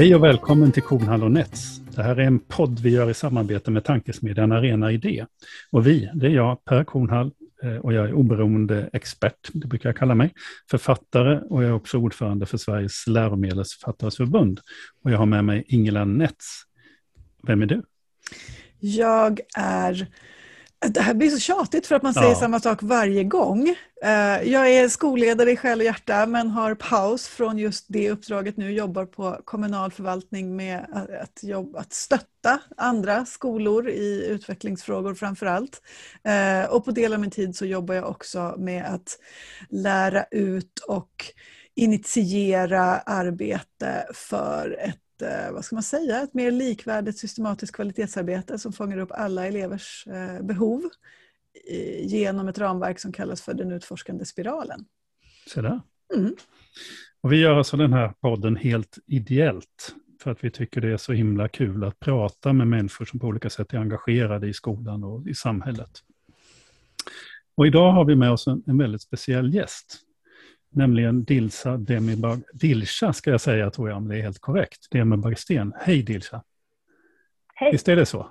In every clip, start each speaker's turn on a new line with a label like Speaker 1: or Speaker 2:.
Speaker 1: Hej och välkommen till Kornhall och Nets. Det här är en podd vi gör i samarbete med tankesmedjan Arena Idé. Och vi, det är jag, Per Kornhall, eh, och jag är oberoende expert, det brukar jag kalla mig, författare och jag är också ordförande för Sveriges läromedelsförfattares förbund. Och jag har med mig Ingela Nets. Vem är du?
Speaker 2: Jag är det här blir så tjatigt för att man säger ja. samma sak varje gång. Eh, jag är skolledare i själ och hjärta men har paus från just det uppdraget nu. Jobbar på kommunal förvaltning med att, jobba, att stötta andra skolor i utvecklingsfrågor framför allt. Eh, och på del av min tid så jobbar jag också med att lära ut och initiera arbete för ett vad ska man säga, ett mer likvärdigt systematiskt kvalitetsarbete som fångar upp alla elevers eh, behov genom ett ramverk som kallas för den utforskande spiralen.
Speaker 1: Så där. Mm. Och vi gör alltså den här podden helt ideellt för att vi tycker det är så himla kul att prata med människor som på olika sätt är engagerade i skolan och i samhället. Och idag har vi med oss en, en väldigt speciell gäst nämligen Dilsa Demibag, Dilsa ska jag säga tror jag om det är helt korrekt, Demibagsten. Hej Dilsa!
Speaker 3: Hej!
Speaker 1: Visst är det så?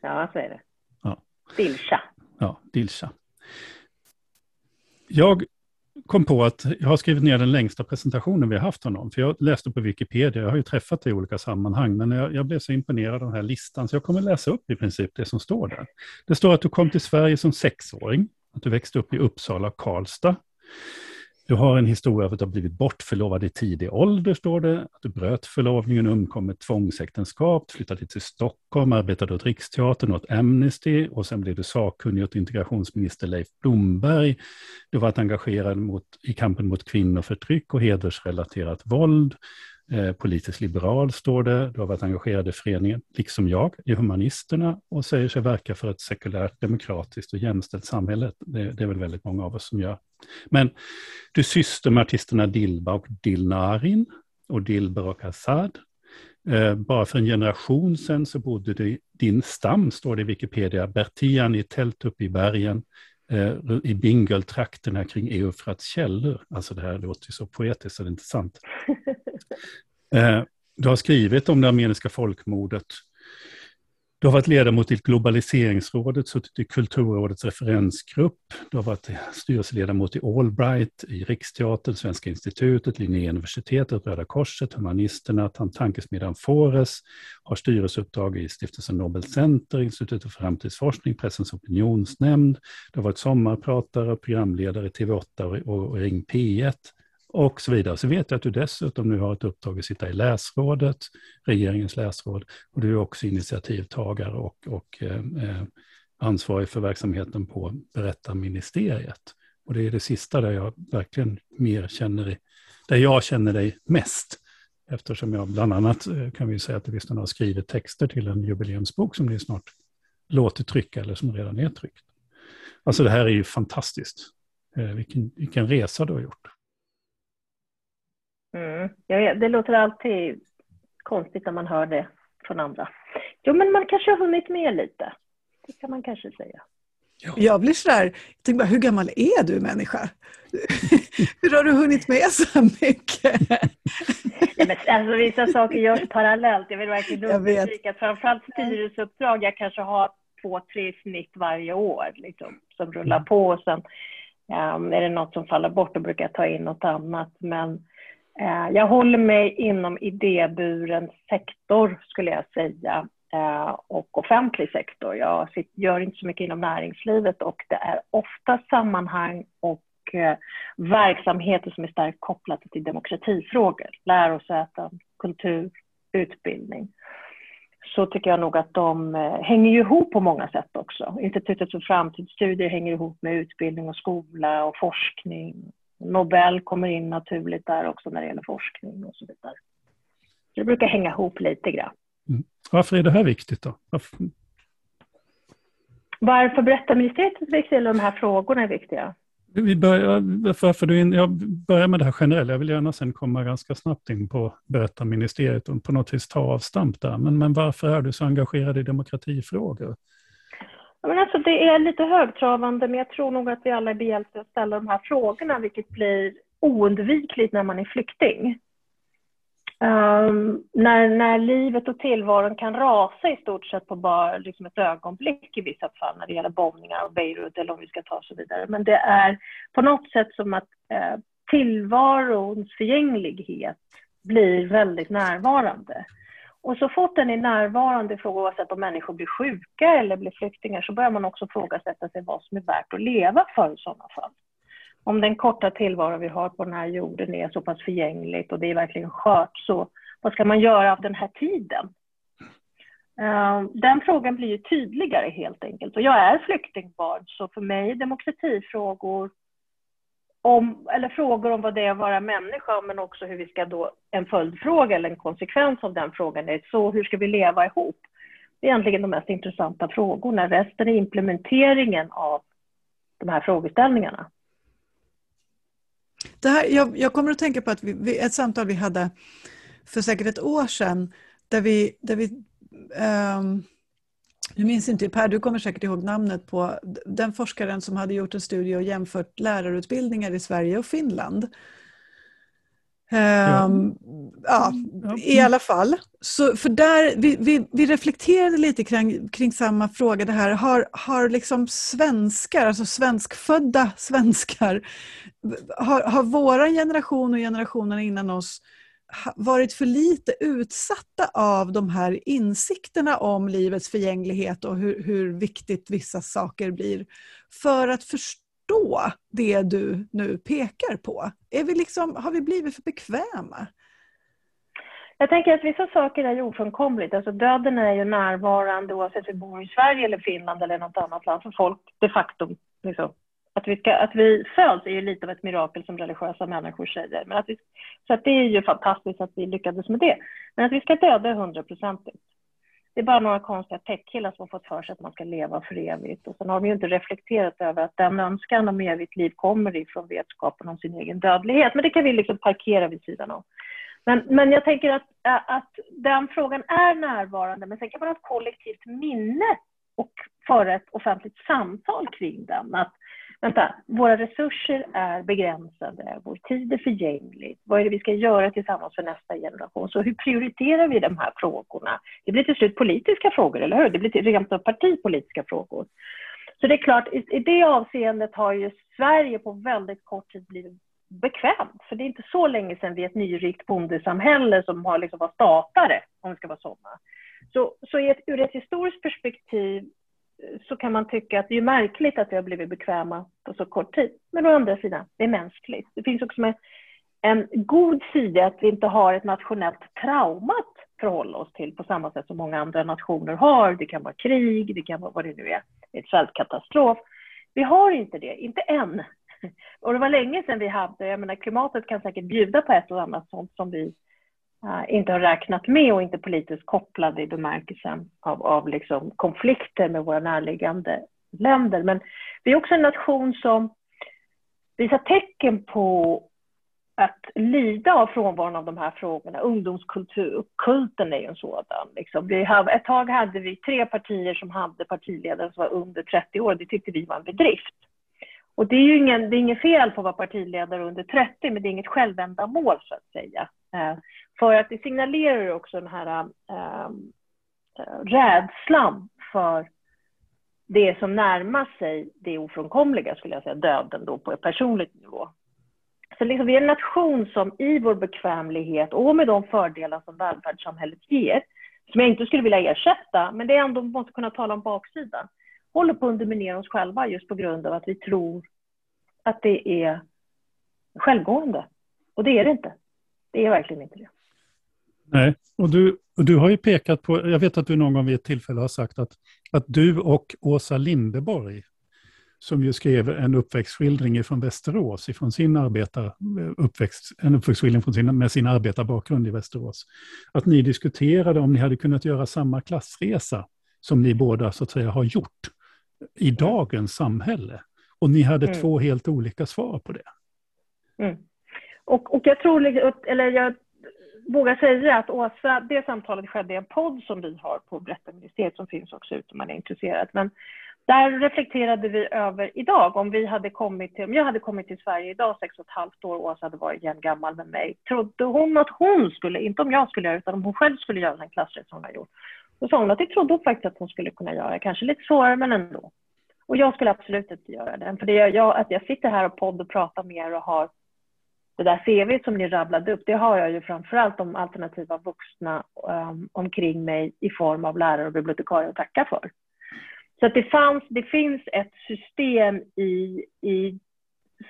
Speaker 3: Ja, så är det. Ja. Dilsa.
Speaker 1: Ja, Dilsa. Jag kom på att jag har skrivit ner den längsta presentationen vi har haft någon, för jag läste på Wikipedia, jag har ju träffat dig i olika sammanhang, men jag, jag blev så imponerad av den här listan, så jag kommer läsa upp i princip det som står där. Det står att du kom till Sverige som sexåring, att du växte upp i Uppsala och Karlstad. Du har en historia av att du har blivit bortförlovad i tidig ålder, står det. Att du bröt förlovningen, umkom med tvångsäktenskap, flyttade till Stockholm, arbetade åt Riksteatern, åt Amnesty och sen blev du sakkunnig åt integrationsminister Leif Blomberg. Du har varit engagerad mot, i kampen mot kvinnoförtryck och hedersrelaterat våld. Eh, politisk liberal står det. Du har varit engagerad i föreningen, liksom jag, i Humanisterna och säger sig verka för ett sekulärt, demokratiskt och jämställt samhälle. Det, det är väl väldigt många av oss som gör. Men du syster med artisterna Dilba och Dilnarin och Dilber och Assad. Eh, bara för en generation sedan så bodde du, din stam, står det i Wikipedia, Bertian i tält uppe i bergen, i Bingöltrakterna kring Eufrats källor. Alltså det här låter ju så poetiskt så det är inte sant. Eh, du har skrivit om det armeniska folkmordet du har varit ledamot i globaliseringsrådet, suttit i kulturrådets referensgrupp. Du har varit styrelseledamot i Allbright, i Riksteatern, Svenska institutet, Linnéuniversitetet, Röda Korset, Humanisterna, Tankesmedjan Fores, har styrelseuppdrag i Stiftelsen Nobel Center, Institutet för framtidsforskning, Pressens opinionsnämnd. Du har varit sommarpratare programledare i TV8 och Ring P1 och så vidare. Så vet jag att du dessutom nu har ett uppdrag att sitta i läsrådet, regeringens läsråd, och du är också initiativtagare och, och eh, eh ansvarig för verksamheten på Berättarministeriet. Och det är det sista där jag verkligen mer känner, dig, där jag känner dig mest. Eftersom jag bland annat eh, kan vi säga att du har skrivit texter till en jubileumsbok som ni snart låter trycka eller som redan är tryckt. Alltså det här är ju fantastiskt. Eh, vilken, vilken resa du har gjort.
Speaker 3: Mm. Ja, det låter alltid konstigt när man hör det från andra. Jo, men man kanske har hunnit med lite. Det kan man kanske säga.
Speaker 2: Ja. Jag blir sådär, jag tänker bara, hur gammal är du människa? hur har du hunnit med så mycket?
Speaker 3: ja, men, alltså, vissa saker görs parallellt. Jag vill verkligen understryka att framförallt styrelseuppdrag, jag kanske har två, tre snitt varje år liksom, som rullar mm. på. Och sen um, är det något som faller bort, då brukar jag ta in något annat. Men Eh, jag håller mig inom idéburen sektor skulle jag säga eh, och offentlig sektor. Jag gör inte så mycket inom näringslivet och det är ofta sammanhang och eh, verksamheter som är starkt kopplade till demokratifrågor, lärosäten, kultur, utbildning. Så tycker jag nog att de eh, hänger ihop på många sätt också. Institutet för framtidsstudier hänger ihop med utbildning och skola och forskning Nobel kommer in naturligt där också när det gäller forskning och så vidare. Det brukar hänga ihop lite grann.
Speaker 1: Mm. Varför är det här viktigt då? Varför,
Speaker 3: Varför berättarministeriet är viktigt eller de här frågorna är viktiga?
Speaker 1: Vi börjar, varför du in, jag börjar med det här generella. Jag vill gärna sen komma ganska snabbt in på berättarministeriet och på något vis ta avstamp där. Men, men varför är du så engagerad i demokratifrågor?
Speaker 3: Men alltså det är lite högtravande, men jag tror nog att vi alla är behjälpta att ställa de här frågorna, vilket blir oundvikligt när man är flykting. Um, när, när livet och tillvaron kan rasa i stort sett på bara liksom ett ögonblick i vissa fall när det gäller bombningar av Beirut eller om vi ska ta så vidare. Men det är på något sätt som att eh, tillvarons förgänglighet blir väldigt närvarande. Och så fort den är närvarande, oavsett om människor blir sjuka eller blir flyktingar, så börjar man också ifrågasätta sig vad som är värt att leva för i sådana fall. Om den korta tillvaro vi har på den här jorden är så pass förgängligt och det är verkligen skört, så vad ska man göra av den här tiden? Ehm, den frågan blir ju tydligare helt enkelt. Och jag är flyktingbarn, så för mig är demokratifrågor om, eller frågor om vad det är att vara människa, men också hur vi ska då, en följdfråga eller en konsekvens av den frågan är så hur ska vi leva ihop? Det är egentligen de mest intressanta frågorna. Resten är implementeringen av de här frågeställningarna.
Speaker 2: Det här, jag, jag kommer att tänka på att vi, ett samtal vi hade för säkert ett år sedan där vi, där vi um, jag minns inte, Per, du kommer säkert ihåg namnet på den forskaren som hade gjort en studie och jämfört lärarutbildningar i Sverige och Finland. Ja. Um, ja, I alla fall. Så, för där, vi, vi, vi reflekterade lite kring, kring, samma fråga. Det här. Har, har liksom svenskar, alltså svenskfödda svenskar, har, har vår generation och generationen innan oss varit för lite utsatta av de här insikterna om livets förgänglighet och hur, hur viktigt vissa saker blir för att förstå det du nu pekar på? Är vi liksom, har vi blivit för bekväma?
Speaker 3: Jag tänker att vissa saker är ofrånkomligt. Alltså döden är ju närvarande oavsett om vi bor i Sverige eller Finland eller något annat land. Så folk de facto liksom, att vi, ska, att vi föds är ju lite av ett mirakel som religiösa människor säger. Men att vi, så att det är ju fantastiskt att vi lyckades med det. Men att vi ska döda hundraprocentigt. Det är bara några konstiga techkillar som har fått för sig att man ska leva för evigt. Och sen har de ju inte reflekterat över att den önskan om evigt liv kommer ifrån vetskapen om sin egen dödlighet. Men det kan vi liksom parkera vid sidan av. Men, men jag tänker att, att den frågan är närvarande, men sen kan man ha ett kollektivt minne och föra ett offentligt samtal kring den. Att vänta, våra resurser är begränsade, vår tid är förgänglig. Vad är det vi ska göra tillsammans för nästa generation? Så hur prioriterar vi de här frågorna? Det blir till slut politiska frågor, eller hur? Det blir rent av partipolitiska frågor. Så det är klart, i, i det avseendet har ju Sverige på väldigt kort tid blivit bekvämt. För det är inte så länge sedan vi är ett nyrikt bondesamhälle som har liksom varit statare, om vi ska vara sådana. Så, så ett, ur ett historiskt perspektiv så kan man tycka att det är märkligt att vi har blivit bekväma på så kort tid. Men å andra sidan, det är mänskligt. Det finns också en, en god sida att vi inte har ett nationellt trauma att förhålla oss till på samma sätt som många andra nationer har. Det kan vara krig, det kan vara vad det nu är, ett svältkatastrof. Vi har inte det, inte än. Och det var länge sedan vi hade, jag menar klimatet kan säkert bjuda på ett och annat sånt som vi Eh, inte har räknat med och inte politiskt kopplade i bemärkelsen av, av liksom konflikter med våra närliggande länder. Men vi är också en nation som visar tecken på att lida av frånvaron av de här frågorna. Ungdomskultur, kulten är ju en sådan. Liksom. Vi hade, ett tag hade vi tre partier som hade partiledare som var under 30 år. Det tyckte vi var en bedrift. Och det är ju ingen, det är inget fel på att vara partiledare under 30, men det är inget självändamål så att säga. Eh, för att det signalerar också den här äh, rädslan för det som närmar sig det ofrånkomliga, skulle jag säga, döden då på ett personligt nivå. Så liksom, vi är en nation som i vår bekvämlighet och med de fördelar som välfärdssamhället ger, som jag inte skulle vilja ersätta, men det är ändå, måste kunna tala om baksidan, håller på att underminera oss själva just på grund av att vi tror att det är självgående. Och det är det inte. Det är verkligen inte det.
Speaker 1: Nej, och du, och du har ju pekat på, jag vet att du någon gång vid ett tillfälle har sagt att, att du och Åsa Lindeborg, som ju skrev en uppväxtskildring från Västerås, ifrån sin arbetar, uppväxt, en uppväxtskildring från sin, med sin arbetarbakgrund i Västerås, att ni diskuterade om ni hade kunnat göra samma klassresa som ni båda så att säga har gjort i mm. dagens samhälle. Och ni hade mm. två helt olika svar på det.
Speaker 3: Mm. Och, och jag tror, eller jag vågar säga att Åsa, det samtalet skedde i en podd som vi har på Berättarministeriet som finns också ute om man är intresserad. Men där reflekterade vi över idag, om, vi hade kommit till, om jag hade kommit till Sverige idag, sex och ett halvt år, och Åsa hade varit jämngammal med mig, trodde hon att hon skulle, inte om jag skulle göra utan om hon själv skulle göra den klassresa hon har gjort. Då sa hon att det trodde hon faktiskt att hon skulle kunna göra, kanske lite svårare men ändå. Och jag skulle absolut inte göra den. för det gör jag, att jag sitter här och podd och pratar med er och har det där CV som ni rabblade upp, det har jag ju framförallt de alternativa vuxna um, omkring mig i form av lärare och bibliotekarier att tacka för. Så att det, fanns, det finns ett system i, i,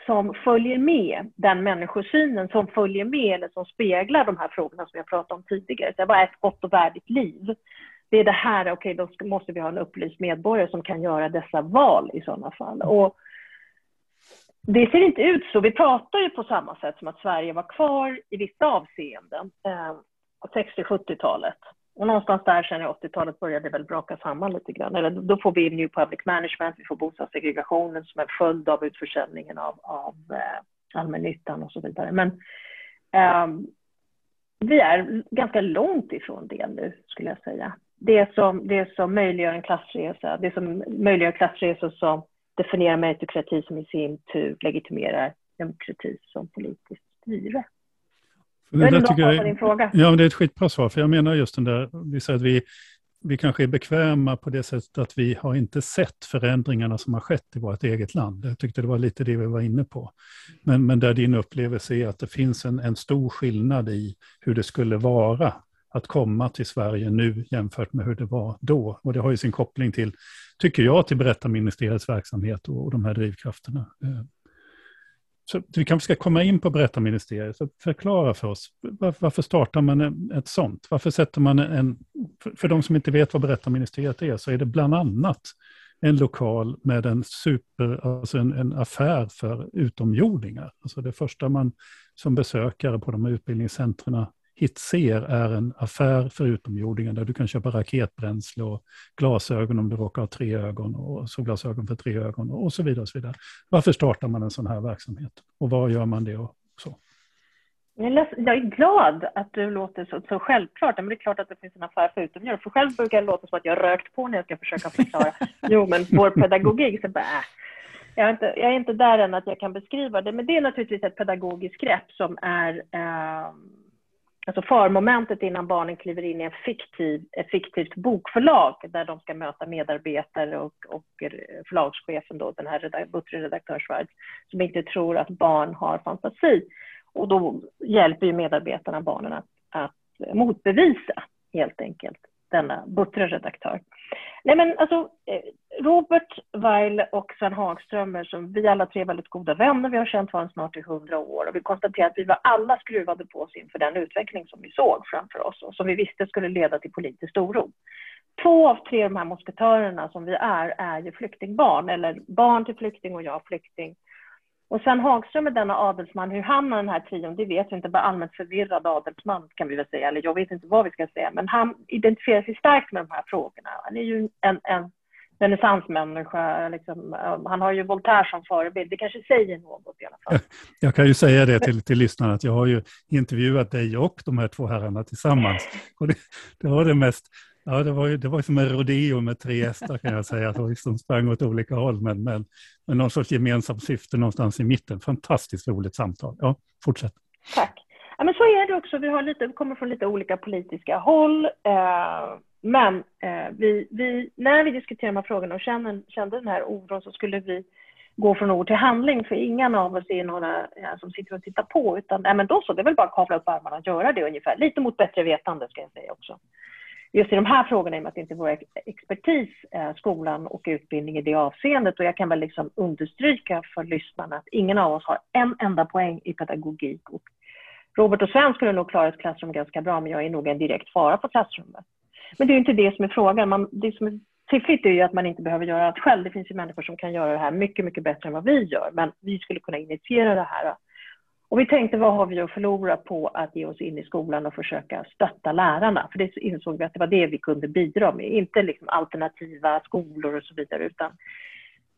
Speaker 3: som följer med den människosynen som följer med eller som speglar de här frågorna som jag pratade om tidigare. Så vad är ett gott och värdigt liv? Det är det här, okej, okay, då måste vi ha en upplyst medborgare som kan göra dessa val i sådana fall. Och det ser inte ut så. Vi pratar ju på samma sätt som att Sverige var kvar i vissa avseenden eh, på 60-70-talet. Och någonstans där sen i 80-talet började det väl braka samman lite grann. Eller då får vi New Public Management, vi får bostadssegregationen som en följd av utförsäljningen av, av eh, allmännyttan och så vidare. Men eh, vi är ganska långt ifrån det nu, skulle jag säga. Det som, det som möjliggör en klassresa, det som möjliggör klassresor som definierar meritokrati som i sin tur legitimerar demokrati som politiskt styre.
Speaker 1: Det där tycker jag, din fråga. Ja, men det är ett skitbra svar, för jag menar just den där, vi säger att vi, vi kanske är bekväma på det sättet att vi har inte sett förändringarna som har skett i vårt eget land. Jag tyckte det var lite det vi var inne på. Men, men där din upplevelse är att det finns en, en stor skillnad i hur det skulle vara att komma till Sverige nu jämfört med hur det var då. Och det har ju sin koppling till, tycker jag, till Berättarministeriets verksamhet och, och de här drivkrafterna. Eh, så vi kanske ska komma in på Berättarministeriet. Så förklara för oss, varför startar man ett sånt? Varför sätter man en... För de som inte vet vad Berättarministeriet är, så är det bland annat en lokal med en super, alltså en, en affär för utomjordingar. Alltså det första man som besökare på de här utbildningscentren Hitser är en affär för utomjordingar där du kan köpa raketbränsle och glasögon om du råkar ha tre ögon och solglasögon för tre ögon och så vidare. Och så vidare. Varför startar man en sån här verksamhet och var gör man det och så?
Speaker 3: Jag är glad att du låter så, så självklart. Men det är klart att det finns en affär för utomjordingar. För själv brukar det låta som att jag rökt på när jag ska försöka förklara. jo, men vår pedagogik, så bara, äh. jag, är inte, jag är inte där än att jag kan beskriva det. Men det är naturligtvis ett pedagogiskt grepp som är eh, alltså förmomentet innan barnen kliver in i en fiktiv, ett fiktivt bokförlag där de ska möta medarbetare och, och förlagschefen, då, den här buttre redaktörsvärld, som inte tror att barn har fantasi. Och då hjälper ju medarbetarna barnen att, att motbevisa helt enkelt denna buttre redaktör. Nej men alltså, eh, Robert Weil och Sven Hagströmer, som vi alla tre är väldigt goda vänner, vi har känt varandra snart i hundra år och vi konstaterar att vi var alla skruvade på oss inför den utveckling som vi såg framför oss och som vi visste skulle leda till politisk oro. Två av tre av de här moskatörerna som vi är, är ju flyktingbarn, eller barn till flykting och jag flykting. Och sen Hagström är denna adelsman, hur han och den här trion, det vet vi inte, bara allmänt förvirrad adelsman kan vi väl säga, eller jag vet inte vad vi ska säga, men han identifierar sig starkt med de här frågorna. Han är ju en, en renässansmänniska, liksom, han har ju Voltaire som förebild, det kanske säger något i alla fall.
Speaker 1: Jag kan ju säga det till, till lyssnarna, att jag har ju intervjuat dig och de här två herrarna tillsammans. Och det, det var det mest Ja, det var ju det var som en rodeo med tre hästar kan jag säga, som liksom sprang åt olika håll, men, men, men någon sorts gemensamt syfte någonstans i mitten. Fantastiskt roligt samtal. Ja, fortsätt.
Speaker 3: Tack. Ja, men så är det också. Vi, har lite, vi kommer från lite olika politiska håll. Eh, men eh, vi, vi, när vi diskuterar de här frågorna och kände, kände den här oron så skulle vi gå från ord till handling, för ingen av oss är några ja, som sitter och tittar på, utan ja, men då så, det är väl bara att kavla upp armarna och göra det ungefär. Lite mot bättre vetande ska jag säga också just i de här frågorna, i och med att det inte är vår expertis, eh, skolan och utbildning i det avseendet. Och jag kan väl liksom understryka för lyssnarna att ingen av oss har en enda poäng i pedagogik. Och Robert och Sven skulle nog klara ett klassrum ganska bra, men jag är nog en direkt fara på klassrummet. Men det är inte det som är frågan. Man, det som är fiffigt är ju att man inte behöver göra allt själv. Det finns ju människor som kan göra det här mycket, mycket bättre än vad vi gör. Men vi skulle kunna initiera det här och vi tänkte vad har vi att förlora på att ge oss in i skolan och försöka stötta lärarna? För det insåg vi att det var det vi kunde bidra med, inte liksom alternativa skolor och så vidare, utan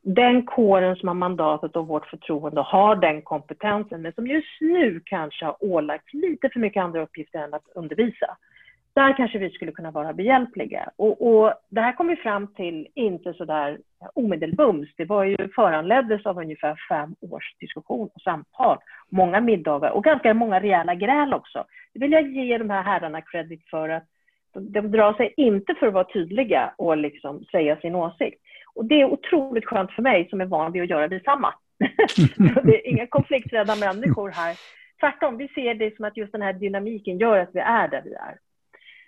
Speaker 3: den kåren som har mandatet och vårt förtroende har den kompetensen, men som just nu kanske har ålagts lite för mycket andra uppgifter än att undervisa där kanske vi skulle kunna vara behjälpliga. Och, och det här kom vi fram till inte så där omedelbums. Det var ju föranleddes av ungefär fem års diskussion och samtal, många middagar och ganska många rejäla gräl också. Det vill jag ge de här herrarna credit för att de, de drar sig inte för att vara tydliga och liksom säga sin åsikt. Och det är otroligt skönt för mig som är van vid att göra detsamma. det är inga konflikträdda människor här. Tvärtom, vi ser det som att just den här dynamiken gör att vi är där vi är.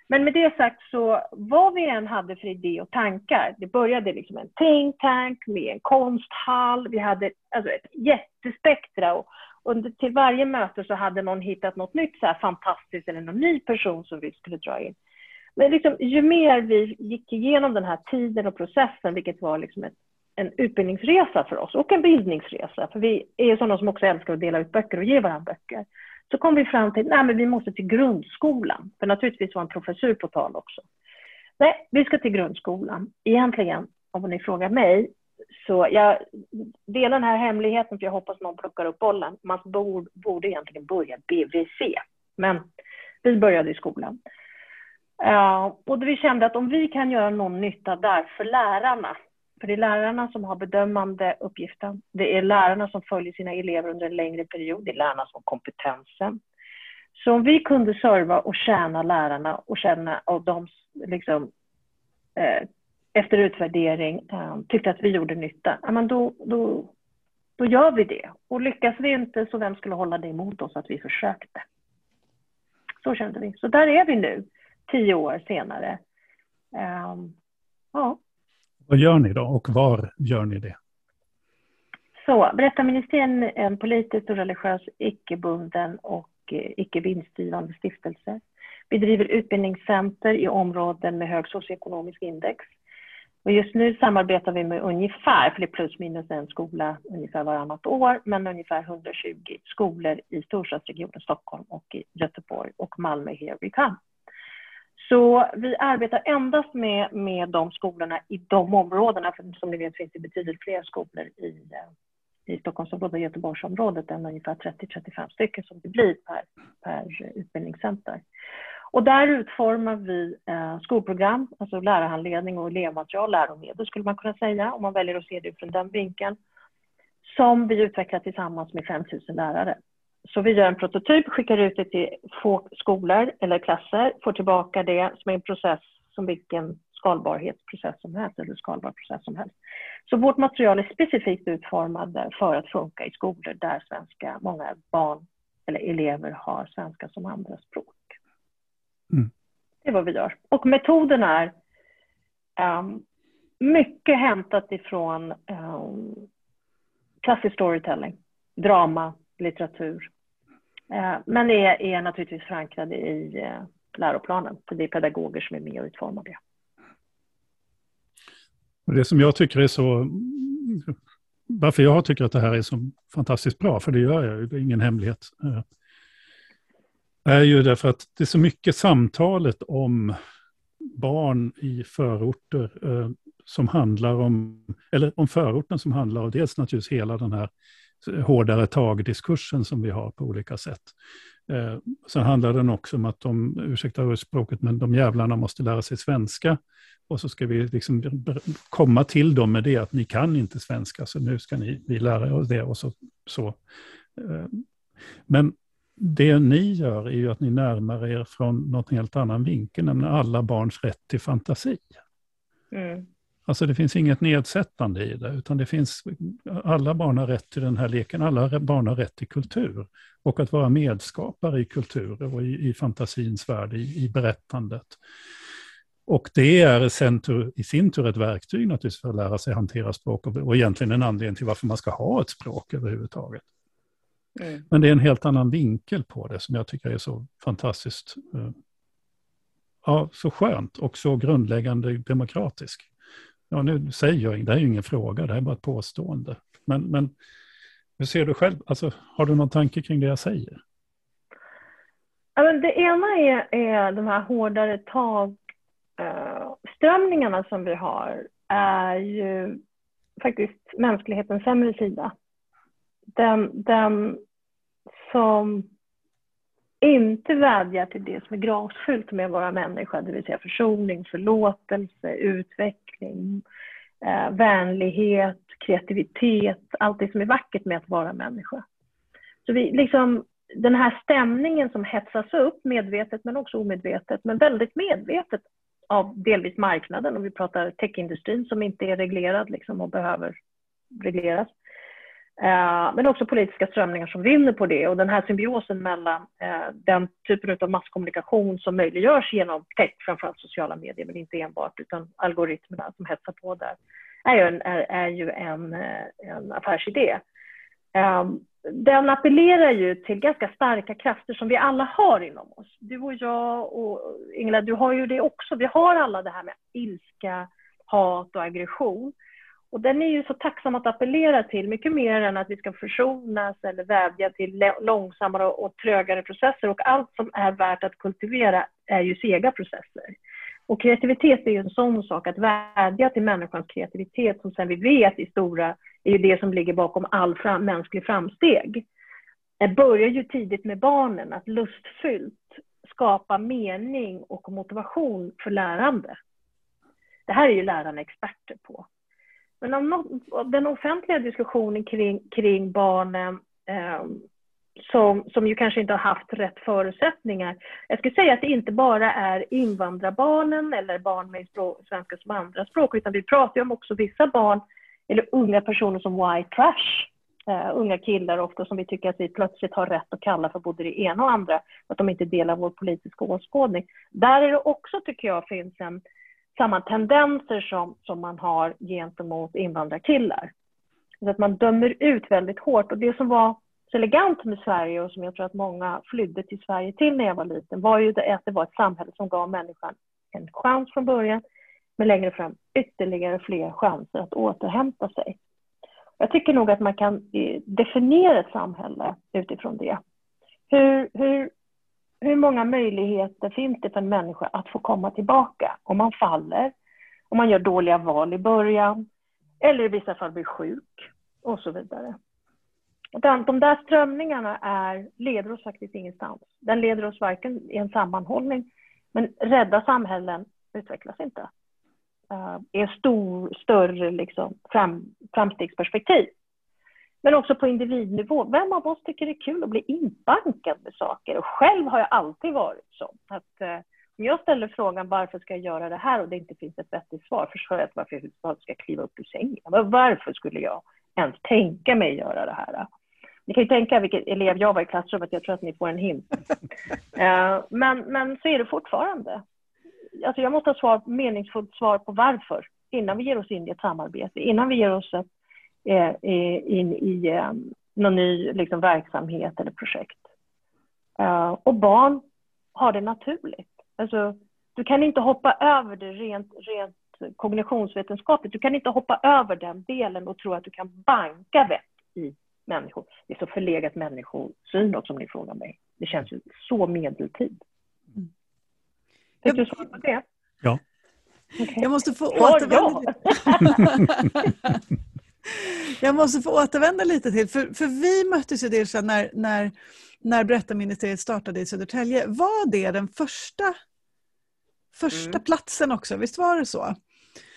Speaker 3: Men med det sagt så vad vi än hade för idé och tankar, det började liksom en think tank med en konsthall, vi hade alltså ett jättespektra och under, till varje möte så hade någon hittat något nytt så här fantastiskt eller någon ny person som vi skulle dra in. Men liksom, ju mer vi gick igenom den här tiden och processen, vilket var liksom ett, en utbildningsresa för oss och en bildningsresa, för vi är sådana som också älskar att dela ut böcker och ge varandra böcker, så kom vi fram till att vi måste till grundskolan, för naturligtvis var en professur på tal också. Nej, vi ska till grundskolan. Egentligen, om ni frågar mig, så jag delar den här hemligheten, för jag hoppas någon plockar upp bollen. Man borde, borde egentligen börja BVC, men vi började i skolan. Uh, och vi kände att om vi kan göra någon nytta där för lärarna, för det är lärarna som har bedömande uppgiften. Det är lärarna som följer sina elever under en längre period. Det är lärarna som har kompetensen. Så om vi kunde serva och tjäna lärarna och känna av dem liksom, eh, efter utvärdering eh, tyckte att vi gjorde nytta, ja, men då, då, då gör vi det. Och lyckas vi inte, så vem skulle hålla det emot oss att vi försökte? Så kände vi. Så där är vi nu tio år senare. Um, ja.
Speaker 1: Vad gör ni då och var gör ni det?
Speaker 3: Så, Berättarministeriet är en politiskt och religiös icke-bunden och eh, icke vinstdrivande stiftelse. Vi driver utbildningscenter i områden med hög socioekonomisk index. Och just nu samarbetar vi med ungefär, för det är plus minus en skola ungefär varannat år, men ungefär 120 skolor i storstadsregionen Stockholm och i Göteborg och Malmö, here we come. Så vi arbetar endast med, med de skolorna i de områdena, för som ni vet finns det betydligt fler skolor i, eh, i Stockholmsområdet och Göteborgsområdet än ungefär 30-35 stycken som det blir per, per utbildningscenter. Och där utformar vi eh, skolprogram, alltså lärarhandledning och elevmaterial, läromedel skulle man kunna säga, om man väljer att se det från den vinkeln, som vi utvecklar tillsammans med 5 000 lärare. Så vi gör en prototyp, skickar ut det till få skolor eller klasser, får tillbaka det som en process som vilken skalbarhetsprocess som helst eller skalbar process som helst. Så vårt material är specifikt utformat för att funka i skolor där svenska, många barn eller elever har svenska som andra språk. Mm. Det är vad vi gör. Och metoden är um, mycket hämtat ifrån um, klassisk storytelling, drama, litteratur, Eh, men är, är naturligtvis förankrade i eh, läroplanen, för det är pedagoger som är med och utformar det.
Speaker 1: Och det som jag tycker är så, varför jag tycker att det här är så fantastiskt bra, för det gör jag, ju, det är ingen hemlighet, eh, är ju därför att det är så mycket samtalet om barn i förorter som handlar om, eller om förorten som handlar om dels naturligtvis hela den här hårdare tag-diskursen som vi har på olika sätt. Eh, sen handlar den också om att de, ursäkta språket, men de jävlarna måste lära sig svenska. Och så ska vi liksom komma till dem med det att ni kan inte svenska, så nu ska ni, vi lära er det. Och så, så. Eh, men det ni gör är ju att ni närmar er från något helt annan vinkel, nämligen alla barns rätt till fantasi. Mm. Alltså det finns inget nedsättande i det, utan det finns, alla barn har rätt till den här leken, alla barn har rätt till kultur. Och att vara medskapare i kultur och i, i fantasins värld, i, i berättandet. Och det är sen i sin tur ett verktyg naturligtvis för att lära sig hantera språk och, och egentligen en anledning till varför man ska ha ett språk överhuvudtaget. Mm. Men det är en helt annan vinkel på det som jag tycker är så fantastiskt, uh, ja, så skönt och så grundläggande demokratisk. Ja, nu säger jag, det här är ju ingen fråga, det här är bara ett påstående. Men, men hur ser du själv, alltså, har du någon tanke kring det jag säger?
Speaker 3: Ja, men det ena är, är de här hårdare tagströmningarna eh, uh, som vi har, är ju faktiskt mänsklighetens sämre sida. Den, den som inte vädjar till det som är grasfyllt med att vara människa, det vill säga försoning, förlåtelse, utveckling, eh, vänlighet, kreativitet, allt det som är vackert med att vara människa. Så vi, liksom, den här stämningen som hetsas upp, medvetet men också omedvetet, men väldigt medvetet av delvis marknaden, om vi pratar techindustrin som inte är reglerad liksom, och behöver regleras. Eh, men också politiska strömningar som vinner på det och den här symbiosen mellan eh, den typen av masskommunikation som möjliggörs genom tech, framförallt sociala medier, men inte enbart, utan algoritmerna som hetsar på där, är ju en, är, är ju en, eh, en affärsidé. Um, den appellerar ju till ganska starka krafter som vi alla har inom oss. Du och jag och Ingela, du har ju det också. Vi har alla det här med ilska, hat och aggression. Och den är ju så tacksam att appellera till, mycket mer än att vi ska försonas eller vädja till långsammare och trögare processer. Och allt som är värt att kultivera är ju sega processer. Och kreativitet är ju en sån sak, att vädja till människans kreativitet som sen vi vet i stora, är ju det som ligger bakom all fram, mänsklig framsteg. Det börjar ju tidigt med barnen, att lustfyllt skapa mening och motivation för lärande. Det här är ju lärarna experter på. Men om något, den offentliga diskussionen kring, kring barnen eh, som, som ju kanske inte har haft rätt förutsättningar. Jag skulle säga att det inte bara är invandrarbarnen eller barn med språk, svenska som andra språk, utan vi pratar ju om också vissa barn eller unga personer som white trash. Uh, unga killar ofta som vi tycker att vi plötsligt har rätt att kalla för både det ena och andra, att de inte delar vår politiska åskådning. Där är det också, tycker jag, finns en, samma tendenser som, som man har gentemot invandrarkillar. Så att man dömer ut väldigt hårt. Och det som var så elegant med Sverige och som jag tror att många flydde till Sverige till när jag var liten var ju det att det var ett samhälle som gav människan en chans från början men längre fram ytterligare fler chanser att återhämta sig. Jag tycker nog att man kan eh, definiera ett samhälle utifrån det. Hur, hur, hur många möjligheter finns det för en människa att få komma tillbaka om man faller, om man gör dåliga val i början eller i vissa fall blir sjuk och så vidare. De där strömningarna är, leder oss faktiskt ingenstans. Den leder oss varken i en sammanhållning, men rädda samhällen utvecklas inte. Uh, är stor, större liksom, fram, framstegsperspektiv. Men också på individnivå. Vem av oss tycker det är kul att bli inbankad med saker? Och själv har jag alltid varit så. Att, om jag ställer frågan varför ska jag göra det här och det inte finns ett vettigt svar, förstår jag varför jag ska kliva upp ur sängen. Varför skulle jag ens tänka mig göra det här? Ni kan ju tänka vilken elev jag var i klassrummet, jag tror att ni får en hint. uh, men, men så är det fortfarande. Alltså jag måste ha svar, meningsfullt svar på varför innan vi ger oss in i ett samarbete, innan vi ger oss ett, eh, in i eh, någon ny liksom, verksamhet eller projekt. Uh, och barn har det naturligt. Alltså, du kan inte hoppa över det rent, rent kognitionsvetenskapligt. Du kan inte hoppa över den delen och tro att du kan banka vett i människor. Det är så förlegat människosyn också om ni frågar mig. Det känns ju så medeltid. Mm. Fick du svar på det?
Speaker 1: Ja.
Speaker 2: Okay. Jag måste få återvända Jag måste få återvända lite till, för, för vi möttes ju dels när, när, när Berättarministeriet startade i Södertälje. Var det den första, första mm. platsen också? Visst var det så?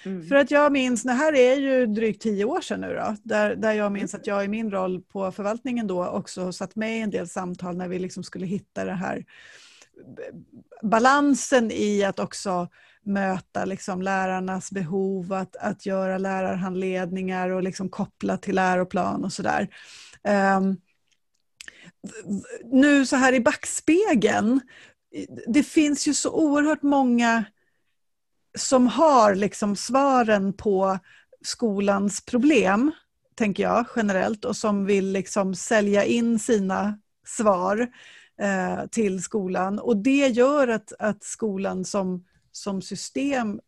Speaker 2: Mm. För att jag minns, det här är ju drygt tio år sedan nu då, där, där jag minns att jag i min roll på förvaltningen då också satt med i en del samtal när vi liksom skulle hitta det här balansen i att också möta liksom lärarnas behov, att, att göra lärarhandledningar och liksom koppla till läroplan och sådär. Um, nu så här i backspegeln, det finns ju så oerhört många som har liksom svaren på skolans problem, tänker jag generellt, och som vill liksom sälja in sina svar eh, till skolan. Och det gör att, att skolan som, som system,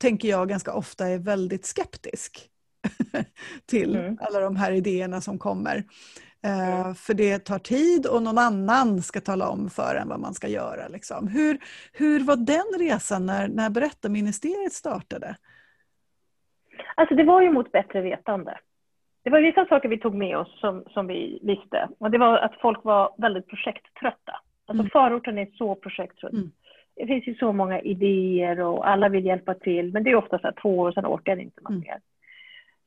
Speaker 2: tänker jag, ganska ofta är väldigt skeptisk till mm. alla de här idéerna som kommer. Uh, för det tar tid och någon annan ska tala om för en vad man ska göra. Liksom. Hur, hur var den resan när, när Berättarministeriet startade?
Speaker 3: Alltså det var ju mot bättre vetande. Det var vissa saker vi tog med oss som, som vi visste. Och det var att folk var väldigt projekttrötta. Alltså mm. förorten är så projekttrött. Mm. Det finns ju så många idéer och alla vill hjälpa till, men det är ofta så här två år, sen orkar inte man mm. mer.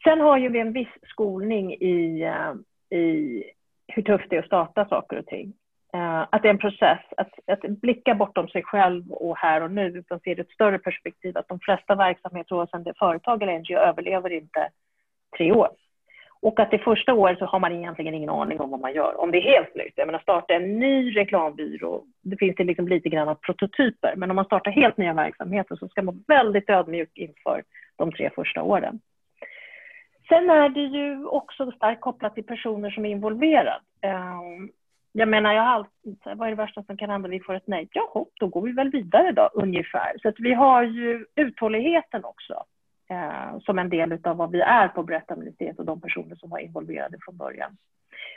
Speaker 3: Sen har ju vi en viss skolning i, eh, i hur tufft det är att starta saker och ting. Uh, att det är en process, att, att blicka bortom sig själv och här och nu, utan se det ett större perspektiv, att de flesta verksamheter, oavsett det är företag eller NGO, överlever inte tre år. Och att det första året så har man egentligen ingen aning om vad man gör. Om det är helt nytt, jag menar starta en ny reklambyrå, det finns det liksom lite grann av prototyper, men om man startar helt nya verksamheter så ska man vara väldigt ödmjuk inför de tre första åren. Sen är det ju också starkt kopplat till personer som är involverade. Ehm, jag menar, jag har alltid, vad är det värsta som kan hända? Vi får ett nej. Jaha, då går vi väl vidare då, ungefär. Så att vi har ju uthålligheten också eh, som en del av vad vi är på Berättarministeriet och de personer som var involverade från början.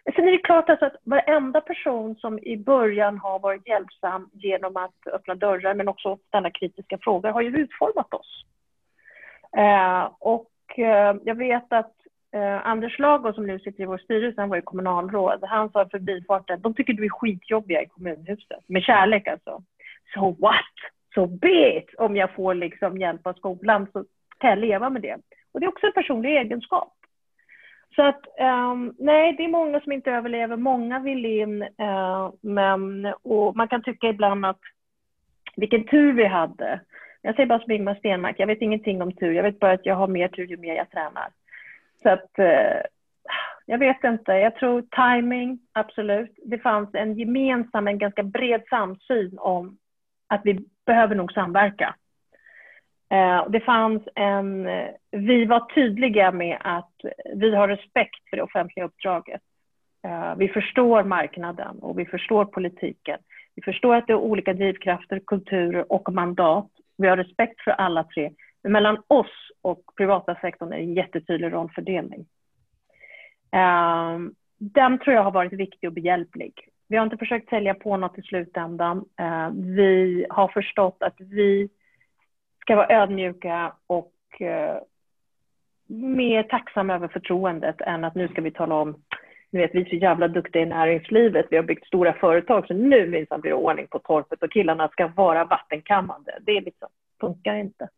Speaker 3: Men sen är det klart alltså att varenda person som i början har varit hjälpsam genom att öppna dörrar men också ställa kritiska frågor har ju utformat oss. Eh, och eh, jag vet att eh, Anders Lago som nu sitter i vår styrelse, han var ju kommunalråd, han sa förbifarten, de tycker du är skitjobbiga i kommunhuset, med kärlek alltså. So what? So be it! Om jag får liksom hjälp av skolan så kan jag leva med det. Och det är också en personlig egenskap. Så att um, nej, det är många som inte överlever, många vill in, uh, men och man kan tycka ibland att vilken tur vi hade. Jag säger bara som Ingemar Stenmark, jag vet ingenting om tur, jag vet bara att jag har mer tur ju mer jag tränar. Så att uh, jag vet inte, jag tror timing, absolut. Det fanns en gemensam, en ganska bred samsyn om att vi behöver nog samverka. Eh, det fanns en, eh, vi var tydliga med att vi har respekt för det offentliga uppdraget. Eh, vi förstår marknaden och vi förstår politiken. Vi förstår att det är olika drivkrafter, kulturer och mandat. Vi har respekt för alla tre. Men mellan oss och privata sektorn är det en jättetydlig rollfördelning. Eh, den tror jag har varit viktig och behjälplig. Vi har inte försökt sälja på något i slutändan. Ehm, vi har förstått att vi ska vara ödmjuka och eh, mer tacksamma över förtroendet än att nu ska vi tala om ni vet, vi är så jävla duktiga i näringslivet, vi har byggt stora företag, så nu minsann blir det ordning på torpet och killarna ska vara vattenkammande. Det liksom, funkar inte.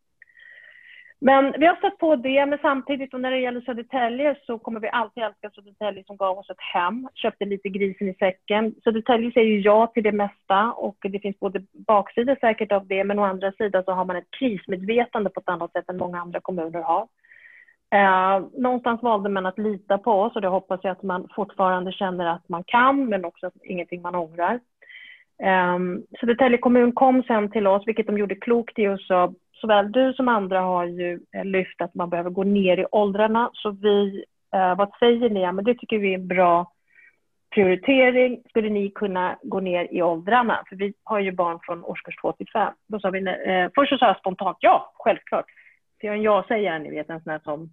Speaker 3: Men vi har stött på det, men samtidigt och när det gäller Södertälje så kommer vi alltid älska Södertälje som gav oss ett hem, köpte lite grisen i säcken. Södertälje säger ju ja till det mesta och det finns både baksidor säkert av det, men å andra sidan så har man ett krismedvetande på ett annat sätt än många andra kommuner har. Eh, någonstans valde man att lita på oss och det hoppas jag att man fortfarande känner att man kan, men också att ingenting man ångrar. Eh, Södertälje kommun kom sen till oss, vilket de gjorde klokt i och sa såväl du som andra har ju eh, lyft att man behöver gå ner i åldrarna. Så vi, eh, vad säger ni? Ja, men det tycker vi är en bra prioritering. Skulle ni kunna gå ner i åldrarna? För vi har ju barn från årskurs 2 till 5. Då sa vi, eh, först så sa jag spontant ja, självklart. För jag är en ja-sägare, ni vet, en sån här som,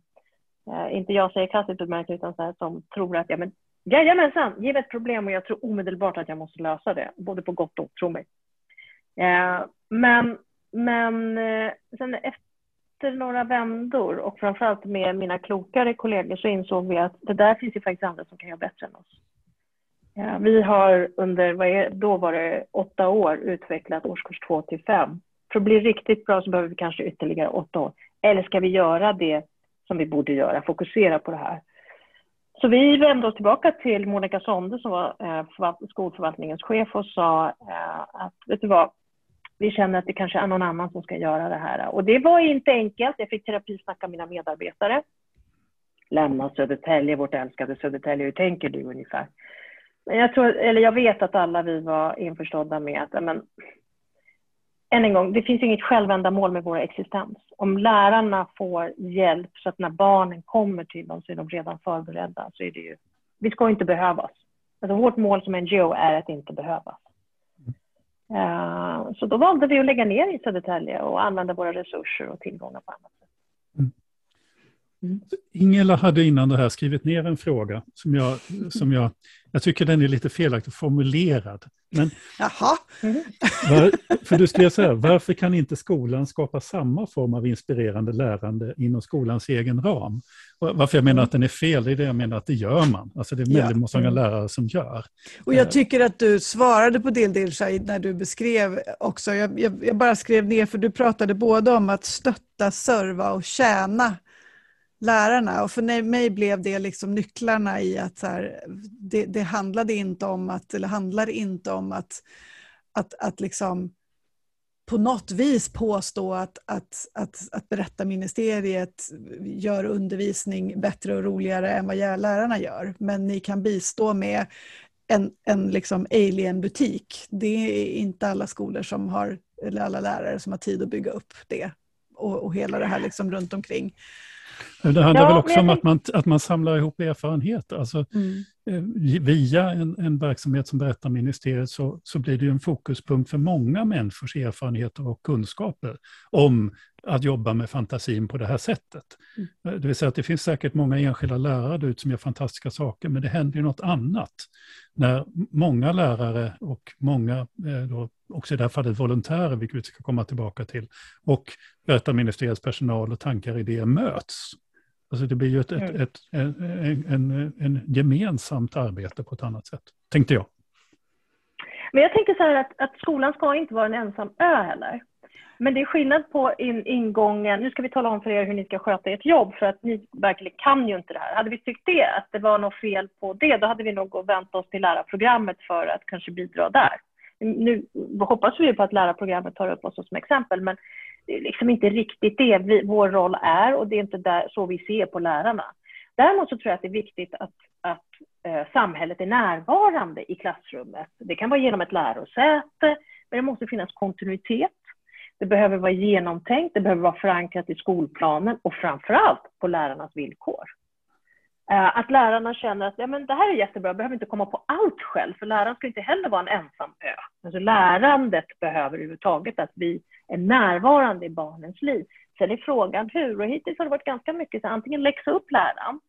Speaker 3: eh, inte jag säger kraftigt bemärkt, utan så här som tror att, ja men Jajamensan, ge mig ett problem och jag tror omedelbart att jag måste lösa det, både på gott och ont, tro mig. Eh, men men eh, sen efter några vändor och framförallt med mina klokare kollegor så insåg vi att det där finns ju faktiskt andra som kan göra bättre än oss. Ja, vi har under, vad är, då var det åtta år, utvecklat årskurs två till fem. För att bli riktigt bra så behöver vi kanske ytterligare åtta år. Eller ska vi göra det som vi borde göra, fokusera på det här? Så vi vände oss tillbaka till Monica Sonde som var eh, skolförvaltningens chef och sa eh, att, vet du vad, vi känner att det kanske är någon annan som ska göra det här. Och det var inte enkelt. Jag fick terapisnacka mina medarbetare. Lämna Södertälje, vårt älskade Södertälje. Hur tänker du ungefär? Men jag, tror, eller jag vet att alla vi var införstådda med att men, än en gång, det finns inget självändamål med vår existens. Om lärarna får hjälp så att när barnen kommer till dem så är de redan förberedda så är det ju, vi ska inte behövas. Alltså vårt mål som NGO är att inte behövas. Eh, så då valde vi att lägga ner i Södertälje och använda våra resurser och tillgångar på annat sätt. Mm.
Speaker 1: Mm. Ingela hade innan det här skrivit ner en fråga som jag, som jag, jag tycker den är lite felaktigt formulerad. Men,
Speaker 2: Jaha.
Speaker 1: Var, för du skrev så här, varför kan inte skolan skapa samma form av inspirerande lärande inom skolans egen ram? Varför jag menar att den är fel, det är det jag menar att det gör man. Alltså det är väldigt ja. många lärare som gör.
Speaker 2: Och jag tycker att du svarade på del del när du beskrev också. Jag, jag, jag bara skrev ner, för du pratade både om att stötta, serva och tjäna lärarna. Och för mig blev det liksom nycklarna i att så här, det, det, handlade inte om att, eller handlar inte om att, att, att liksom på något vis påstå att, att, att, att berättarministeriet gör undervisning bättre och roligare än vad lärarna gör. Men ni kan bistå med en, en liksom alien-butik. Det är inte alla skolor som har, eller alla lärare som har tid att bygga upp det och, och hela det här liksom runt omkring.
Speaker 1: Det handlar ja, väl också om att man, att man samlar ihop erfarenheter. Alltså, mm. Eh, via en, en verksamhet som berättar ministeriet så, så blir det ju en fokuspunkt för många människors erfarenheter och kunskaper om att jobba med fantasin på det här sätt. Mm. Eh, det vill säga att det finns säkert många enskilda lärare ut som gör fantastiska saker, men det händer ju något annat. När många lärare och många, eh, då, också i det här fallet volontärer, vilket vi ska komma tillbaka till, och berättarministeriets personal och tankar och idéer möts. Alltså det blir ju ett, ett, mm. ett, en, en, en gemensamt arbete på ett annat sätt, tänkte jag.
Speaker 3: Men jag tänker så här att, att skolan ska inte vara en ensam ö heller. Men det är skillnad på in, ingången, nu ska vi tala om för er hur ni ska sköta ert jobb för att ni verkligen kan ju inte det här. Hade vi tyckt det, att det var något fel på det, då hade vi nog vänt oss till lärarprogrammet för att kanske bidra där. Nu hoppas vi på att lärarprogrammet tar upp oss som exempel, men det är liksom inte riktigt det vi, vår roll är och det är inte där, så vi ser på lärarna. Däremot så tror jag att det är viktigt att, att eh, samhället är närvarande i klassrummet. Det kan vara genom ett lärosäte, men det måste finnas kontinuitet. Det behöver vara genomtänkt, det behöver vara förankrat i skolplanen och framför allt på lärarnas villkor. Eh, att lärarna känner att ja, men det här är jättebra, jag behöver inte komma på allt själv, för läraren ska inte heller vara en ensam ö. Alltså lärandet behöver överhuvudtaget att vi är närvarande i barnens liv. Sen är frågan hur, och hittills har det varit ganska mycket så antingen läxa upp läraren.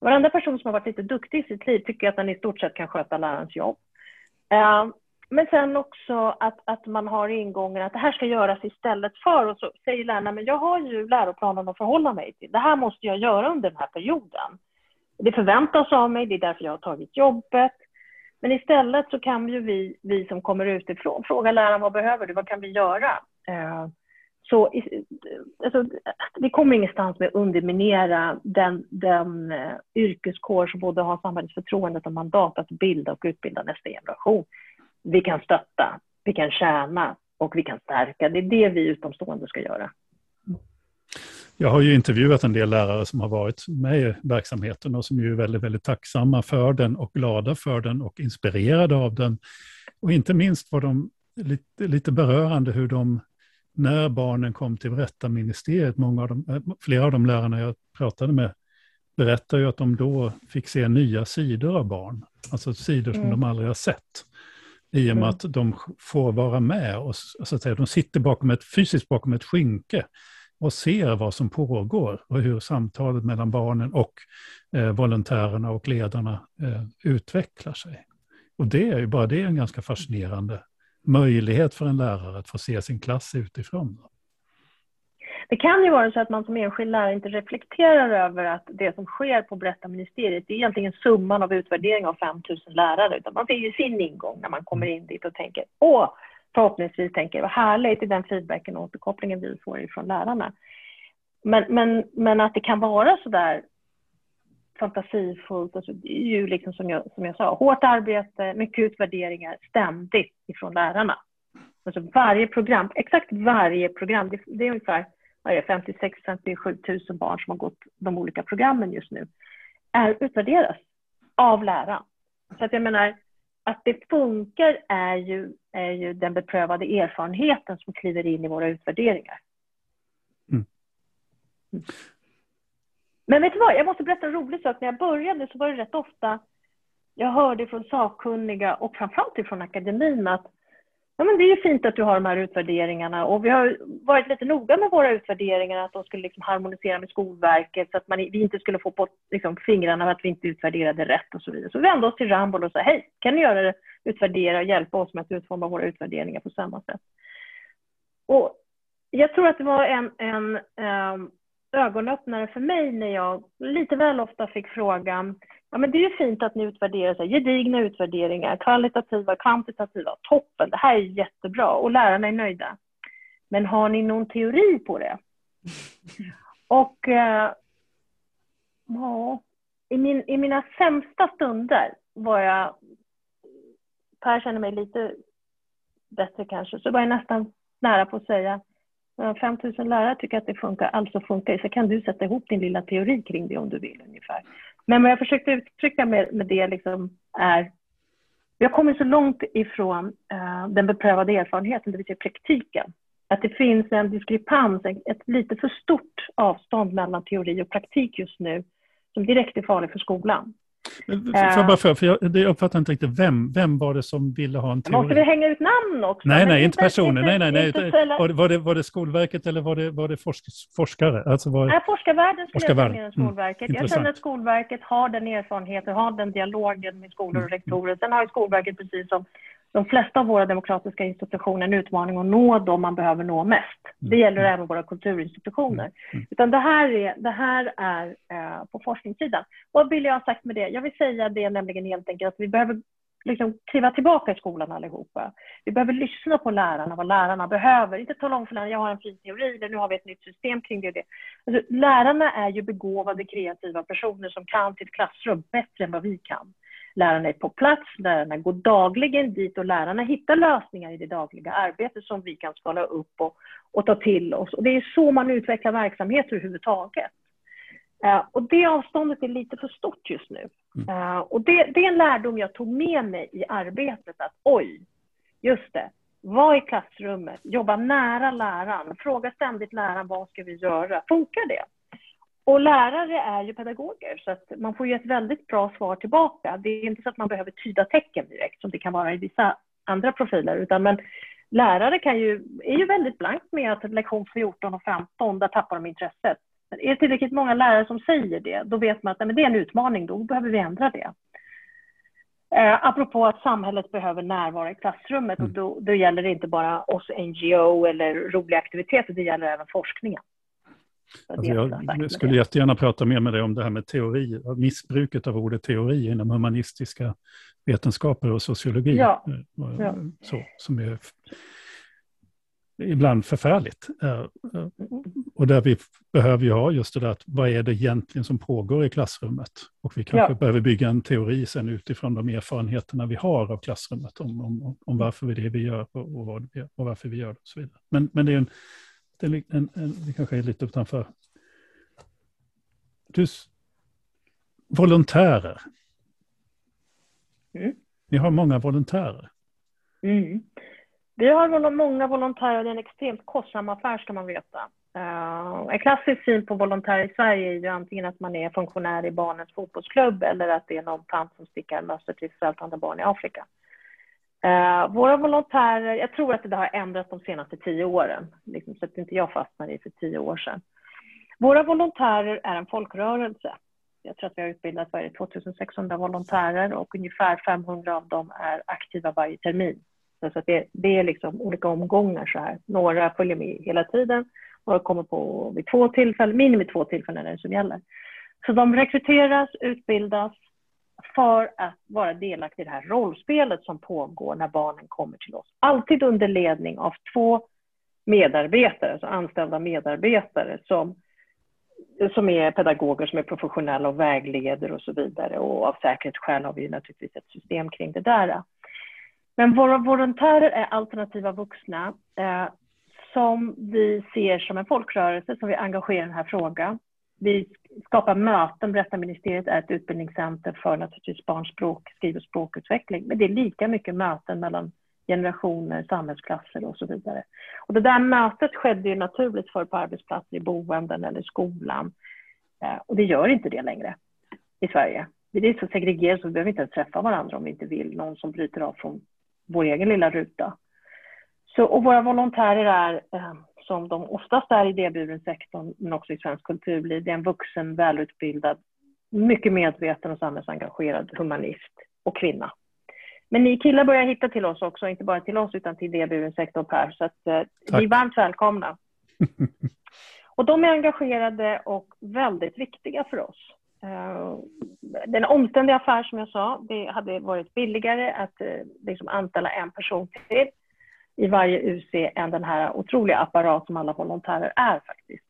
Speaker 3: Varenda person som har varit lite duktig i sitt liv tycker att den i stort sett kan sköta lärarens jobb. Eh, men sen också att, att man har ingången att det här ska göras istället för, och så säger lärarna, men jag har ju läroplanen att förhålla mig till. Det här måste jag göra under den här perioden. Det förväntas av mig, det är därför jag har tagit jobbet. Men istället så kan ju vi, vi som kommer utifrån fråga läraren vad behöver du, vad kan vi göra? Eh, så alltså, vi kommer ingenstans med att underminera den, den eh, yrkeskår som både har samhällets förtroende och mandat att bilda och utbilda nästa generation. Vi kan stötta, vi kan tjäna och vi kan stärka. Det är det vi utomstående ska göra.
Speaker 1: Jag har ju intervjuat en del lärare som har varit med i verksamheten och som är väldigt, väldigt tacksamma för den och glada för den och inspirerade av den. Och inte minst var de lite, lite berörande hur de, när barnen kom till berättarministeriet, många av de, eh, flera av de lärarna jag pratade med berättar ju att de då fick se nya sidor av barn, alltså sidor som mm. de aldrig har sett. I och med mm. att de får vara med och så att säga, de sitter bakom ett, fysiskt bakom ett skynke och ser vad som pågår och hur samtalet mellan barnen och eh, volontärerna och ledarna eh, utvecklar sig. Och det är ju bara det är en ganska fascinerande möjlighet för en lärare att få se sin klass utifrån.
Speaker 3: Det kan ju vara så att man som enskild lärare inte reflekterar över att det som sker på berättarministeriet är egentligen summan av utvärdering av 5 000 lärare, utan man ser ju sin ingång när man kommer in dit och tänker åh, förhoppningsvis tänker vad härligt i den feedbacken och återkopplingen vi får ifrån lärarna. Men, men, men att det kan vara så där fantasifullt, alltså, det är ju liksom som jag, som jag sa, hårt arbete, mycket utvärderingar ständigt ifrån lärarna. Alltså varje program, exakt varje program, det, det är ungefär 56-57 000 barn som har gått de olika programmen just nu, är utvärderas av läraren. Så att jag menar, att det funkar är ju, är ju den beprövade erfarenheten som kliver in i våra utvärderingar. Mm. Mm. Men vet du vad, jag måste berätta en rolig sak. När jag började så var det rätt ofta jag hörde från sakkunniga och framförallt från akademin att ja, men det är ju fint att du har de här utvärderingarna och vi har varit lite noga med våra utvärderingar, att de skulle liksom harmonisera med Skolverket så att man, vi inte skulle få på liksom, fingrarna av att vi inte utvärderade rätt och så vidare. Så vi vände oss till Ramboll och sa, hej, kan ni göra det, utvärdera och hjälpa oss med att utforma våra utvärderingar på samma sätt? Och jag tror att det var en, en um, ögonöppnare för mig när jag lite väl ofta fick frågan, ja men det är ju fint att ni utvärderar så här, gedigna utvärderingar, kvalitativa, kvantitativa, toppen, det här är jättebra och lärarna är nöjda. Men har ni någon teori på det? Och eh, ja, i, min, i mina sämsta stunder var jag, Per känner mig lite bättre kanske, så var jag nästan nära på att säga 5 000 lärare tycker att det funkar, alltså funkar det. Så kan du sätta ihop din lilla teori kring det om du vill ungefär. Men vad jag försökte uttrycka med, med det liksom är vi har kommit så långt ifrån uh, den beprövade erfarenheten, det vill säga praktiken, att det finns en diskrepans, ett lite för stort avstånd mellan teori och praktik just nu, som direkt är farlig för skolan.
Speaker 1: Får jag bara för, för jag, jag uppfattar inte riktigt, vem, vem var det som ville ha en teori?
Speaker 3: Måste vi hänga ut namn också?
Speaker 1: Nej, nej, inte personer. Nej, nej, nej. Var, det, var, det, var det Skolverket eller var det, var det forsk, forskare?
Speaker 3: Alltså var... Nej, forskarvärlden skulle forskarvärlden. jag säga än Skolverket. Mm, jag känner att Skolverket har den erfarenheten, har den dialogen med skolor och mm, rektorer. Sen har ju Skolverket, precis som de flesta av våra demokratiska institutioner en utmaning att nå dem man behöver nå mest. Det mm. gäller även våra kulturinstitutioner. Mm. mm. Utan det här är, det här är eh, på forskningssidan. Vad vill jag ha sagt med det? Jag vill säga det nämligen helt enkelt att vi behöver liksom kliva tillbaka i skolan allihopa. Vi behöver lyssna på lärarna, vad lärarna behöver. Inte tala om för lärarna, jag har en fin teori, eller nu har vi ett nytt system kring det och det. Alltså, lärarna är ju begåvade, kreativa personer som kan sitt klassrum bättre än vad vi kan. Lärarna är på plats, lärarna går dagligen dit och lärarna hittar lösningar i det dagliga arbetet som vi kan skala upp och, och ta till oss. Och det är så man utvecklar verksamheter överhuvudtaget. Uh, och det avståndet är lite för stort just nu. Uh, och det, det, är en lärdom jag tog med mig i arbetet att oj, just det, var i klassrummet, jobba nära läraren, fråga ständigt läraren vad ska vi göra, funkar det? Och lärare är ju pedagoger så att man får ju ett väldigt bra svar tillbaka. Det är inte så att man behöver tyda tecken direkt som det kan vara i vissa andra profiler utan men lärare kan ju, är ju väldigt blankt med att lektion 14 och 15, där tappar de intresset. Men är det tillräckligt många lärare som säger det, då vet man att nej, det är en utmaning, då behöver vi ändra det. Eh, apropå att samhället behöver närvara i klassrummet mm. och då, då gäller det inte bara oss NGO eller roliga aktiviteter, det gäller även forskningen.
Speaker 1: Alltså jag skulle jättegärna prata mer med dig om det här med teori, missbruket av ordet teori inom humanistiska vetenskaper och sociologi. Ja. Eh, ja. Så, som är ibland förfärligt. Eh, och där vi behöver ju ha just det där att vad är det egentligen som pågår i klassrummet? Och vi kanske ja. behöver bygga en teori sen utifrån de erfarenheterna vi har av klassrummet om, om, om varför vi det vi gör och, och, vad, och varför vi gör det och så vidare. Men, men det är en det, en, en, det kanske är lite utanför. Du, volontärer. Mm. Ni har många volontärer.
Speaker 3: Mm. Vi har många volontärer, det är en extremt kostsam affär ska man veta. Uh, en klassisk syn på volontärer i Sverige är ju antingen att man är funktionär i barnens fotbollsklubb eller att det är någon tant som stickar mössor till svältande barn i Afrika. Uh, våra volontärer, jag tror att det har ändrats de senaste tio åren, liksom, så att inte jag fastnade i för tio år sedan. Våra volontärer är en folkrörelse. Jag tror att vi har utbildat varje 2600 volontärer och ungefär 500 av dem är aktiva varje termin. Så att det, det är liksom olika omgångar så här. Några följer med hela tiden, några kommer på vid två tillfällen, minimum två tillfällen är det som gäller. Så de rekryteras, utbildas för att vara delaktig i det här rollspelet som pågår när barnen kommer till oss. Alltid under ledning av två medarbetare, alltså anställda medarbetare som, som är pedagoger, som är professionella och vägleder och så vidare. Och av säkerhetsskäl har vi naturligtvis ett system kring det där. Men våra volontärer är alternativa vuxna eh, som vi ser som en folkrörelse som vi engagerar i den här frågan. Vi Skapa möten. Berättarministeriet är ett utbildningscenter för naturligtvis barns språk, skriv och språkutveckling. Men det är lika mycket möten mellan generationer, samhällsklasser och så vidare. Och det där mötet skedde ju naturligt för på arbetsplatser, i boenden eller skolan. Eh, och det gör inte det längre i Sverige. Det är så segregerat så vi behöver inte ens träffa varandra om vi inte vill. Någon som bryter av från vår egen lilla ruta. Så, och våra volontärer är, eh, som de oftast är i idéburen sektorn, men också i svensk kulturliv, det är en vuxen, välutbildad, mycket medveten och samhällsengagerad humanist och kvinna. Men ni killar börjar hitta till oss också, inte bara till oss utan till idéburen sektor Per, så att eh, ni är varmt välkomna. och de är engagerade och väldigt viktiga för oss. Uh, den omständiga affär som jag sa, det hade varit billigare att uh, liksom anställa en person till i varje UC än den här otroliga apparat som alla volontärer är faktiskt.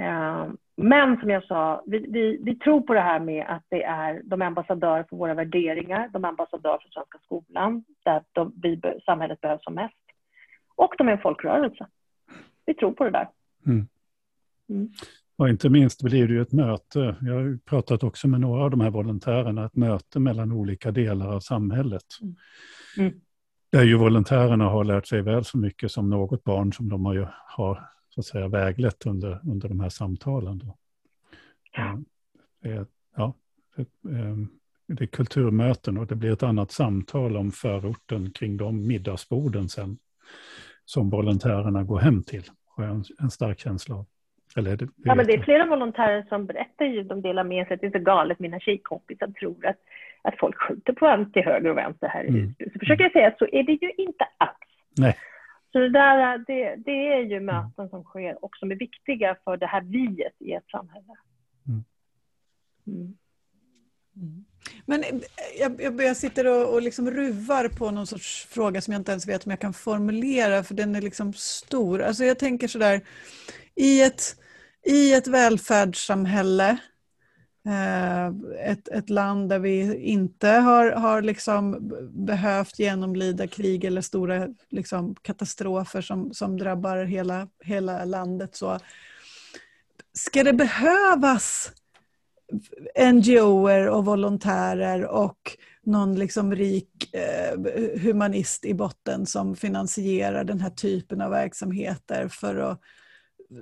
Speaker 3: Uh, men som jag sa, vi, vi, vi, tror på det här med att det är de ambassadörer för våra värderingar, de ambassadörer för svenska skolan, där de, vi, samhället behövs som mest. Och de är en folkrörelse. Vi tror på det där. Mm.
Speaker 1: Mm. Och inte minst blir det ju ett möte. Jag har pratat också med några av de här volontärerna, ett möte mellan olika delar av samhället. Mm. Där ju volontärerna har lärt sig väl så mycket som något barn som de har, har så att säga, väglett under, under de här samtalen. Då. Ja. Ja, ehm, det är kulturmöten och det blir ett annat samtal om förorten kring de middagsborden sen som volontärerna går hem till. Har jag en, en stark känsla av.
Speaker 3: Eller det, ja, men det är flera volontärer som berättar ju, de delar med sig, att det är så galet, mina tjejkompisar tror att, att folk skjuter på en till höger och vänster här i mm. huset. Så försöker jag säga att så är det ju inte alls.
Speaker 1: Nej.
Speaker 3: Så det, där, det, det är ju möten som sker och som är viktiga för det här viet i ett samhälle. Mm.
Speaker 2: Mm. mm. Men jag, jag, jag sitter och, och liksom ruvar på någon sorts fråga som jag inte ens vet om jag kan formulera, för den är liksom stor. Alltså jag tänker sådär, i ett, i ett välfärdssamhälle, eh, Eh, ett, ett land där vi inte har, har liksom behövt genomlida krig eller stora liksom katastrofer som, som drabbar hela, hela landet. Så ska det behövas NGOer och volontärer och någon liksom rik eh, humanist i botten som finansierar den här typen av verksamheter för att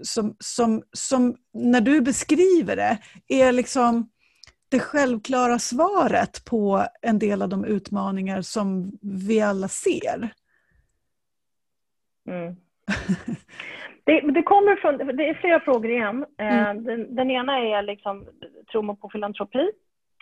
Speaker 2: som, som, som när du beskriver det är liksom det självklara svaret på en del av de utmaningar som vi alla ser.
Speaker 3: Mm. Det, det, kommer från, det är flera frågor igen. Eh, mm. Den, den, ena är liksom, tror man på filantropi?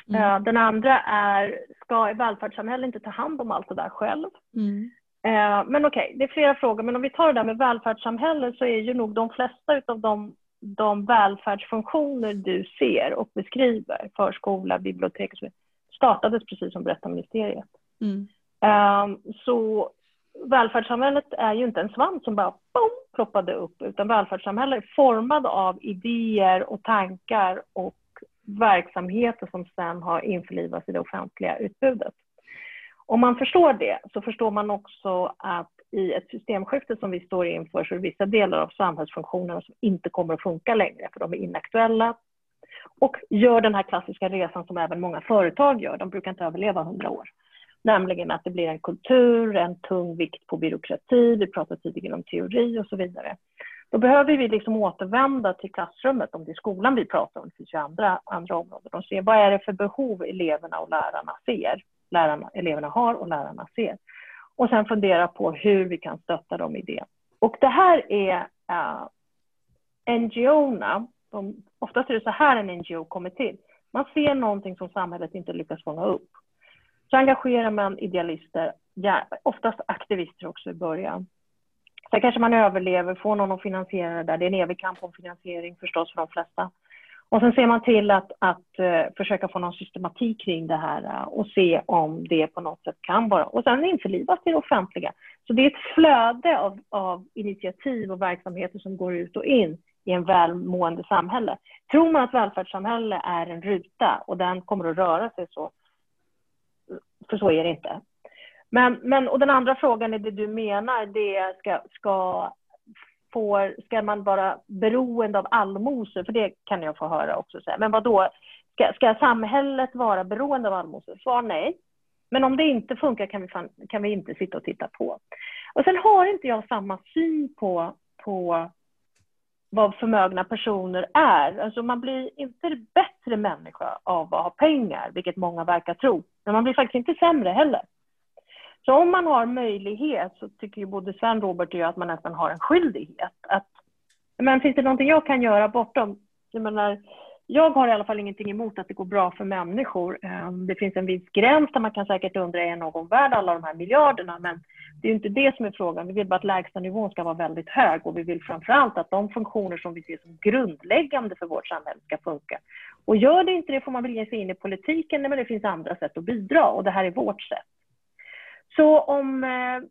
Speaker 3: Mm. Eh, den andra är, ska välfärdssamhället inte ta hand om allt det där själv? Mm. Eh, men okej, okay, det är flera frågor. Men om vi tar det där med välfärdssamhälle så är ju nog de flesta av de, de välfärdsfunktioner du ser och beskriver, förskola, bibliotek och så vidare, startades precis som Berättarministeriet. Mm. Um, så välfärdssamhället är ju inte en svamp som bara boom, ploppade upp, utan välfärdssamhället är formad av idéer och tankar och verksamheter som sedan har införlivats i det offentliga utbudet. Om man förstår det så förstår man också att i ett systemskifte som vi står inför så är det vissa delar av samhällsfunktionerna som inte kommer att funka längre för de är inaktuella och gör den här klassiska resan som även många företag gör. De brukar inte överleva hundra år. Nämligen att det blir en kultur, en tung vikt på byråkrati, vi pratade tidigare om teori och så vidare. Då behöver vi liksom återvända till klassrummet, om det är skolan vi pratar om, det finns ju andra, andra områden, och se vad är det för behov eleverna och lärarna ser lärarna, eleverna har och lärarna ser. Och sen fundera på hur vi kan stötta dem i det. Och det här är eh, uh, NGO-erna, oftast är det så här en NGO kommer till. Man ser någonting som samhället inte lyckas fånga upp. Så engagerar man idealister, ja, oftast aktivister också i början. Sen kanske man överlever, får någon att finansiera det där. Det är en evig kamp om finansiering förstås för de flesta. Och sen ser man till att, att uh, försöka få någon systematik kring det här uh, och se om det på något sätt kan vara, och sen införlivas i det offentliga. Så det är ett flöde av, av initiativ och verksamheter som går ut och in i en välmående samhälle. Tror man att välfärdssamhälle är en ruta och den kommer att röra sig så, för så är det inte. Men, men, och den andra frågan är det du menar, det ska, ska får, ska man vara beroende av allmosor? För det kan jag få höra också. Men vad då? Ska, ska samhället vara beroende av allmosor? Svar nej. Men om det inte funkar kan vi, fan, kan vi inte sitta och titta på. Och sen har inte jag samma syn på, på vad förmögna personer är. Alltså man blir inte bättre människa av att ha pengar, vilket många verkar tro. Men man blir faktiskt inte sämre heller. Så om man har möjlighet så tycker ju både Sven, Robert och jag att man nästan har en skyldighet. Att, men finns det någonting jag kan göra bortom, jag menar, jag har i alla fall ingenting emot att det går bra för människor. Ehm, det finns en viss gräns där man kan säkert undra, är någon värd alla de här miljarderna? Men det är inte det som är frågan. Vi vill bara att lägstanivån ska vara väldigt hög och vi vill framförallt att de funktioner som vi ser som grundläggande för vårt samhälle ska funka. Och gör det inte det får man väl ge sig in i politiken, men det finns andra sätt att bidra och det här är vårt sätt. Så om eh,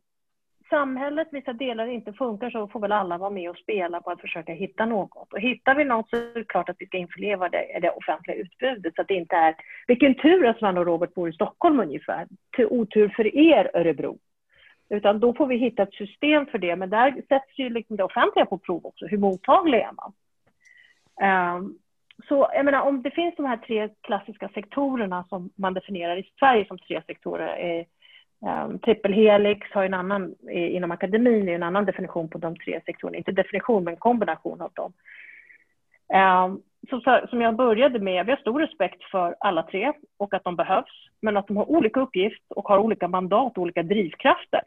Speaker 3: samhället, vissa delar inte funkar så får väl alla vara med och spela på att försöka hitta något. Och hittar vi något så är det klart att vi ska införleva det i det offentliga utbudet så att det inte är, vilken tur att Sven och Robert bor i Stockholm ungefär, till otur för er Örebro. Utan då får vi hitta ett system för det, men där sätts ju liksom det offentliga på prov också, hur mottaglig är man? Um, så jag menar, om det finns de här tre klassiska sektorerna som man definierar i Sverige som tre sektorer, eh, Ehm, um, trippelhelix har en annan, inom akademin är en annan definition på de tre sektorerna, inte definition men kombination av dem. Um, så, som jag började med, vi har stor respekt för alla tre och att de behövs, men att de har olika uppgift och har olika mandat och olika drivkrafter.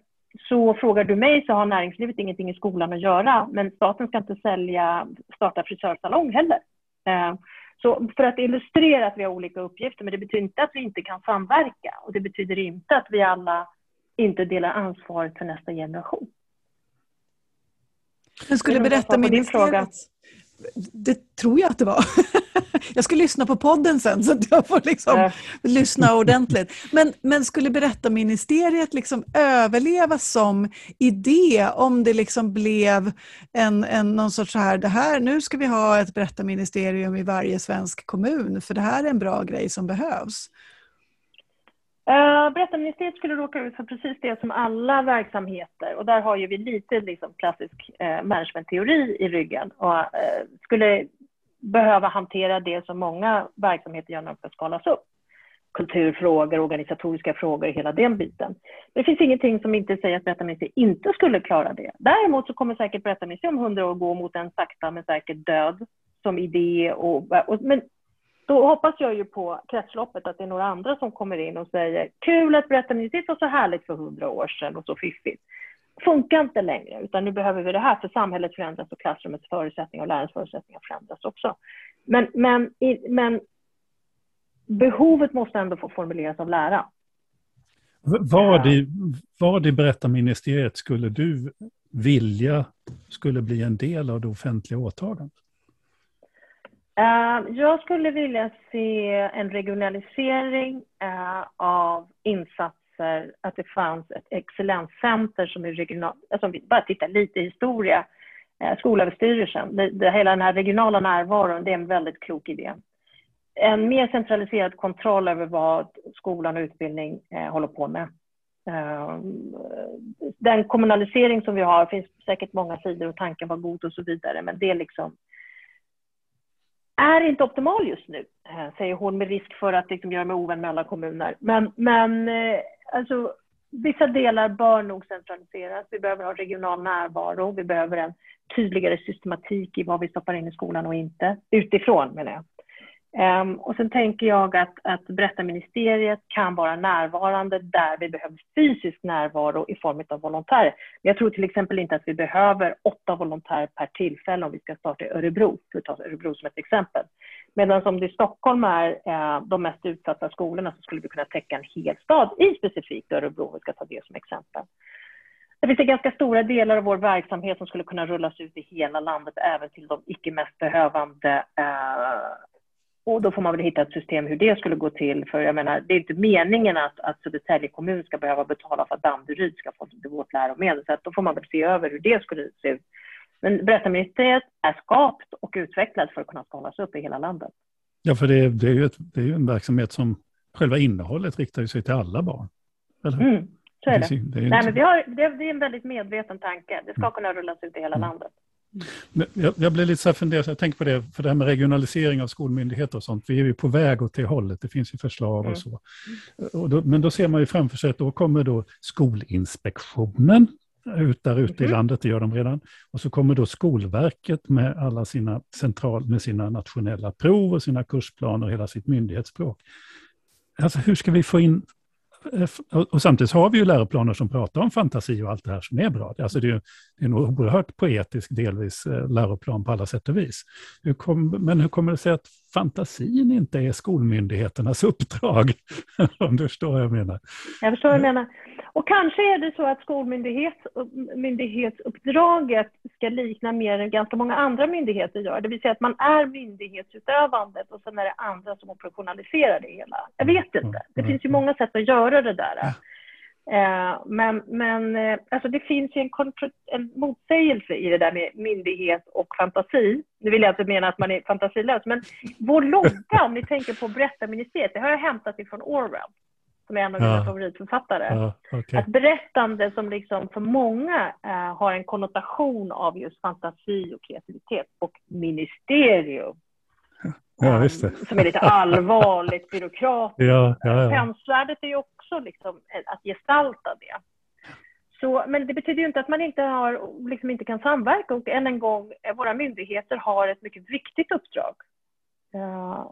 Speaker 3: Så frågar du mig så har näringslivet ingenting i skolan att göra, men staten ska inte sälja, starta frisörsalong heller. Uh, så för att illustrera att vi har olika uppgifter, men det betyder inte att vi inte kan samverka och det betyder inte att vi alla inte delar ansvaret för nästa generation.
Speaker 2: Jag skulle berätta min fråga. Det tror jag att det var. Jag ska lyssna på podden sen så att jag får liksom äh. lyssna ordentligt. Men, men skulle berättarministeriet liksom överleva som idé om det liksom blev en, en, någon sorts så här, det här, nu ska vi ha ett berättarministerium i varje svensk kommun för det här är en bra grej som behövs?
Speaker 3: Eh, Berättarministeriet skulle råka ut för precis det som alla verksamheter och där har ju vi lite liksom klassisk eh, managementteori i ryggen och eh, skulle behöva hantera det som många verksamheter gör när de ska skalas upp. Kulturfrågor, organisatoriska frågor, hela den biten. Det finns ingenting som inte säger att Berättarministeriet inte skulle klara det. Däremot så kommer säkert Berättarministeriet om hundra år gå mot en sakta men säkert död som idé. Och, och, men då hoppas jag ju på kretsloppet att det är några andra som kommer in och säger kul att Berättarministeriet var så härligt för hundra år sedan och så fiffigt funkar inte längre, utan nu behöver vi det här för samhället förändras och klassrummets förutsättningar och lärarens förutsättningar förändras också. Men, men, men behovet måste ändå få formuleras av läraren.
Speaker 1: Vad i, vad i berättarministeriet skulle du vilja skulle bli en del av det offentliga åtagandet?
Speaker 3: Ehm, jag skulle vilja se en regionalisering eh, av insatser att det fanns ett excellenscenter som är regionalt, alltså om vi bara tittar lite i historia, eh, Skolöverstyrelsen, hela den här regionala närvaron, det är en väldigt klok idé. En mer centraliserad kontroll över vad skolan och utbildning eh, håller på med. Ehm, den kommunalisering som vi har, finns säkert många sidor och tanken var god och så vidare, men det är liksom är inte optimal just nu, eh, säger hon med risk för att liksom göra mig ovän med alla kommuner. Men, men eh, alltså, vissa delar bör nog centraliseras. Vi behöver ha regional närvaro. Vi behöver en tydligare systematik i vad vi stoppar in i skolan och inte. Utifrån menar jag. Um, och sen tänker jag att, att berättarministeriet kan vara närvarande där vi behöver fysisk närvaro i form av volontärer. Jag tror till exempel inte att vi behöver åtta volontärer per tillfälle om vi ska starta i Örebro, för att ta Örebro som ett exempel. Medan om det i Stockholm är eh, de mest utsatta skolorna så skulle vi kunna täcka en hel stad i specifikt Örebro, om vi ska ta det som exempel. Det finns ganska stora delar av vår verksamhet som skulle kunna rullas ut i hela landet, även till de icke mest behövande eh, och då får man väl hitta ett system hur det skulle gå till. För jag menar, det är inte meningen att, att Södertälje kommun ska behöva betala för att Danderyd ska få vårt läromedel. Så att då får man väl se över hur det skulle se ut. Men Berättarministeriet är skapt och utvecklat för att kunna skalas upp i hela landet.
Speaker 1: Ja, för det, det är ju ett, det är ju en verksamhet som själva innehållet riktar sig till alla barn.
Speaker 3: Eller? Mm, så är det. det, är Nej, men vi har, det, är en väldigt medveten tanke. Det ska mm. kunna rullas ut i hela mm. landet.
Speaker 1: Jag, jag blev lite så här fundersam, jag tänker på det, för det här med regionalisering av skolmyndigheter och sånt, vi är ju på väg åt det hållet, det finns ju förslag och så. Och då, men då ser man ju framför sig att då kommer då Skolinspektionen ut där ute i mhm. landet, det gör de redan. Och så kommer då Skolverket med alla sina central, med sina nationella prov och sina kursplaner och hela sitt myndighetsspråk. Alltså hur ska vi få in och samtidigt har vi ju läroplaner som pratar om fantasi och allt det här som är bra. Alltså det är, det är en oerhört poetisk delvis eh, läroplan på alla sätt och vis. Hur kom, men hur kommer det sig att fantasin inte är skolmyndigheternas uppdrag? om du förstår vad jag menar.
Speaker 3: Jag förstår vad du menar. Och kanske är det så att skolmyndighetsuppdraget ska likna mer än ganska många andra myndigheter gör. Det vill säga att man är myndighetsutövandet och sen är det andra som operationaliserar det hela. Jag vet inte. Det finns ju många sätt att göra det där. Eh, men men eh, alltså det finns ju en, en motsägelse i det där med myndighet och fantasi. Nu vill jag inte mena att man är fantasilös, men vår logga, om ni tänker på berättarministeriet, det har jag hämtat ifrån Orwell som är en av mina ja. favoritförfattare. Ja, okay. Att berättande som liksom för många eh, har en konnotation av just fantasi och kreativitet och ministerium.
Speaker 1: Ja, det.
Speaker 3: Som är lite allvarligt byråkratiskt.
Speaker 1: Ja, ja.
Speaker 3: Pensvärdet är ju också liksom att gestalta det. Så, men det betyder ju inte att man inte, har, liksom inte kan samverka och än en gång, eh, våra myndigheter har ett mycket viktigt uppdrag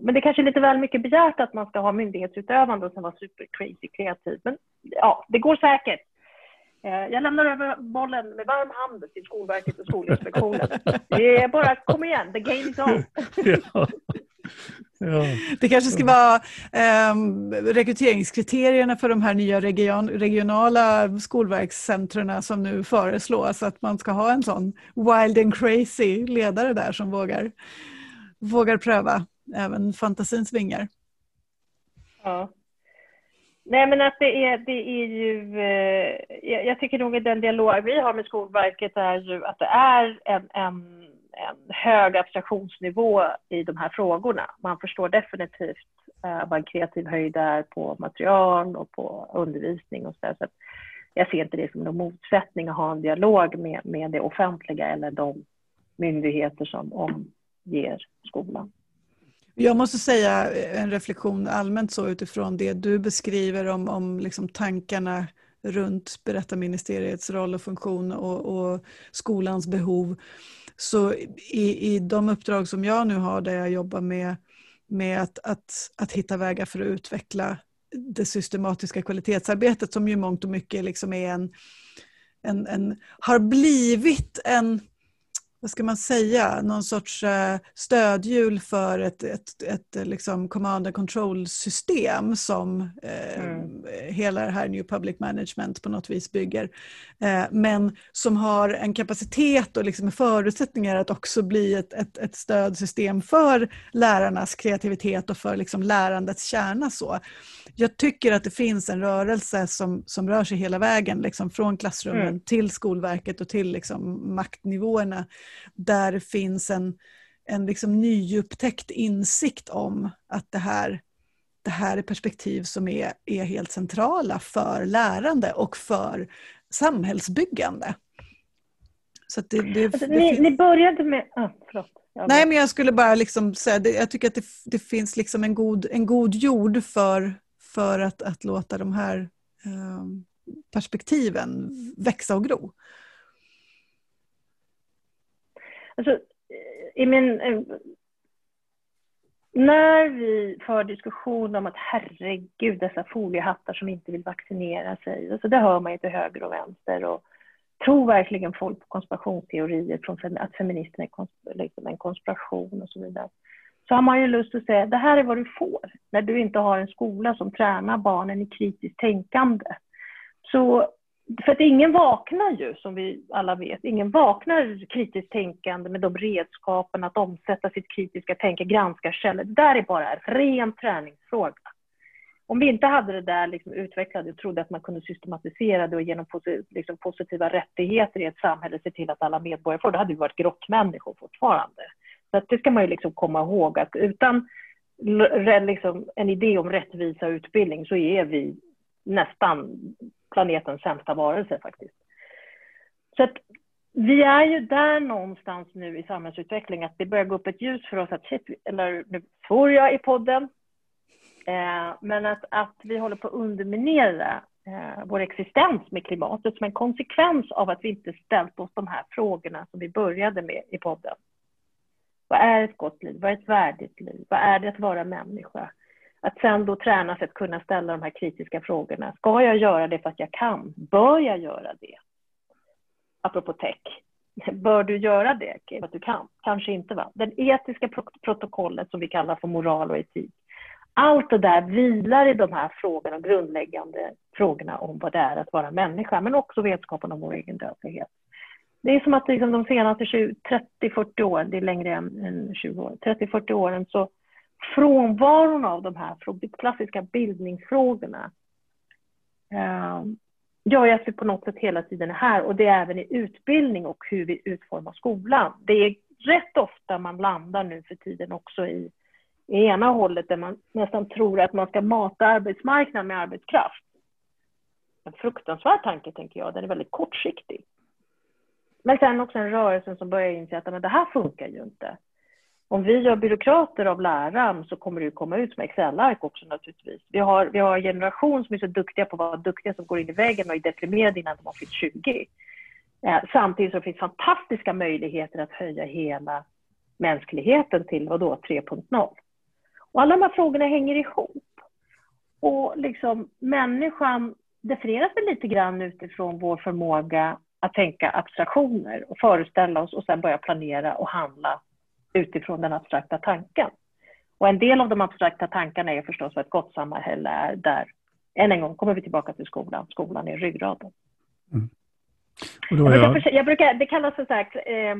Speaker 3: men det är kanske är lite väl mycket begärt att man ska ha myndighetsutövande och sen vara super crazy kreativ. Men ja, det går säkert. Eh, jag lämnar över bollen med varm hand till Skolverket och Skolinspektionen. Det är bara, kom igen, the game is on. ja.
Speaker 2: Ja. Det kanske ska vara eh, rekryteringskriterierna för de här nya region, regionala skolverkscentren som nu föreslås, att man ska ha en sån wild and crazy ledare där som vågar vågar pröva även fantasins vingar.
Speaker 3: Ja. Nej men att det är, det är ju, eh, jag, tycker nog att den dialog vi har med Skolverket är ju att det är en, en, en hög abstraktionsnivå i de här frågorna. Man förstår definitivt eh, vad en kreativ höjd är på material och på undervisning och så, där. så jag ser inte det som någon motsättning att ha en dialog med, med det offentliga eller de myndigheter som omger skolan.
Speaker 2: Jag måste säga en reflektion allmänt så utifrån det du beskriver om, om liksom tankarna runt berättarministeriets roll och funktion och, och, skolans behov. Så i, i de uppdrag som jag nu har där jag jobbar med, med att, att, att hitta vägar för att utveckla det systematiska kvalitetsarbetet som ju mångt och mycket liksom är en, en, en har blivit en vad ska man säga, någon sorts eh, stödhjul för ett, ett, ett, ett liksom command and control-system som eh, mm. hela det här New Public Management på något vis bygger. Eh, men som har en kapacitet och liksom förutsättningar att också bli ett, ett, ett stödsystem för lärarnas kreativitet och för liksom lärandets kärna. Så. Jag tycker att det finns en rörelse som, som rör sig hela vägen, liksom från klassrummen mm. till Skolverket och till liksom maktnivåerna där det finns en, en liksom nyupptäckt insikt om att det här, det här är perspektiv som är, är helt centrala för lärande och för samhällsbyggande.
Speaker 3: Så det, det, alltså, det ni, ni, började med... Ah, förlåt.
Speaker 2: Nej, men jag skulle bara liksom säga, det, jag tycker att det, det finns liksom en, god, en god jord för, för att, att låta de här eh, perspektiven växa och gro.
Speaker 3: Alltså, eh, i min, eh, när vi för diskussion om att herregud, dessa foliehattar som inte vill vaccinera sig, alltså det hör man ju till höger och vänster. Och tror verkligen folk på konspirationsteorier, från att feminismen är liksom en konspiration och så vidare. Så har man ju lust att säga, det här är vad du får när du inte har en skola som tränar barnen i kritiskt tänkande. Så för att ingen vaknar ju, som vi alla vet, ingen vaknar kritiskt tänkande med de redskapen att omsätta sitt kritiska tänkande, granska källor. Det där är bara en ren träningsfråga. Om vi inte hade det där liksom utvecklade och trodde att man kunde systematisera det och genom liksom positiva rättigheter i ett samhälle se till att alla medborgare får, då hade vi varit grottmänniskor fortfarande. Så att det ska man ju liksom komma ihåg att utan liksom en idé om rättvisa och utbildning så är vi nästan planetens sämsta varelse faktiskt. Så att vi är ju där någonstans nu i samhällsutveckling att det börjar gå upp ett ljus för oss att shit, eller nu får jag i podden, eh, men att, att vi håller på att underminera eh, vår existens med klimatet som en konsekvens av att vi inte ställt oss de här frågorna som vi började med i podden. Vad är ett gott liv? Vad är ett värdigt liv? Vad är det att vara människa? Att sen då träna sig att kunna ställa de här kritiska frågorna. Ska jag göra det för att jag kan? Bör jag göra det? Apropå tech. Bör du göra det för att du kan? Kanske inte. va? Det etiska protokollet som vi kallar för moral och etik. Allt det där vilar i de här frågorna, grundläggande frågorna om vad det är att vara människa, men också vetskapen om vår egen dödlighet. Det är som att liksom de senaste 30-40 åren, det är längre än 20 år, 30-40 åren så frånvaron av de här klassiska bildningsfrågorna eh, gör att vi på något sätt hela tiden är här och det är även i utbildning och hur vi utformar skolan. Det är rätt ofta man landar nu för tiden också i, i ena hållet där man nästan tror att man ska mata arbetsmarknaden med arbetskraft. En fruktansvärd tanke tänker jag, den är väldigt kortsiktig. Men sen också en rörelse som börjar inse att men det här funkar ju inte. Om vi gör byråkrater av läraren så kommer det ju komma ut som Excel-ark också naturligtvis. Vi har, vi har en generation som är så duktiga på att vara duktiga som går in i väggen och är deprimerade innan de har fyllt 20. Eh, samtidigt som det finns fantastiska möjligheter att höja hela mänskligheten till vadå, 3.0. Och alla de här frågorna hänger ihop. Och liksom människan definieras väl lite grann utifrån vår förmåga att tänka abstraktioner och föreställa oss och sen börja planera och handla utifrån den abstrakta tanken. Och en del av de abstrakta tankarna är förstås vad ett gott samhälle är där, än en gång kommer vi tillbaka till skolan, skolan är ryggraden. Mm. Jag... Jag, brukar, jag brukar, det kallas för så här, eh,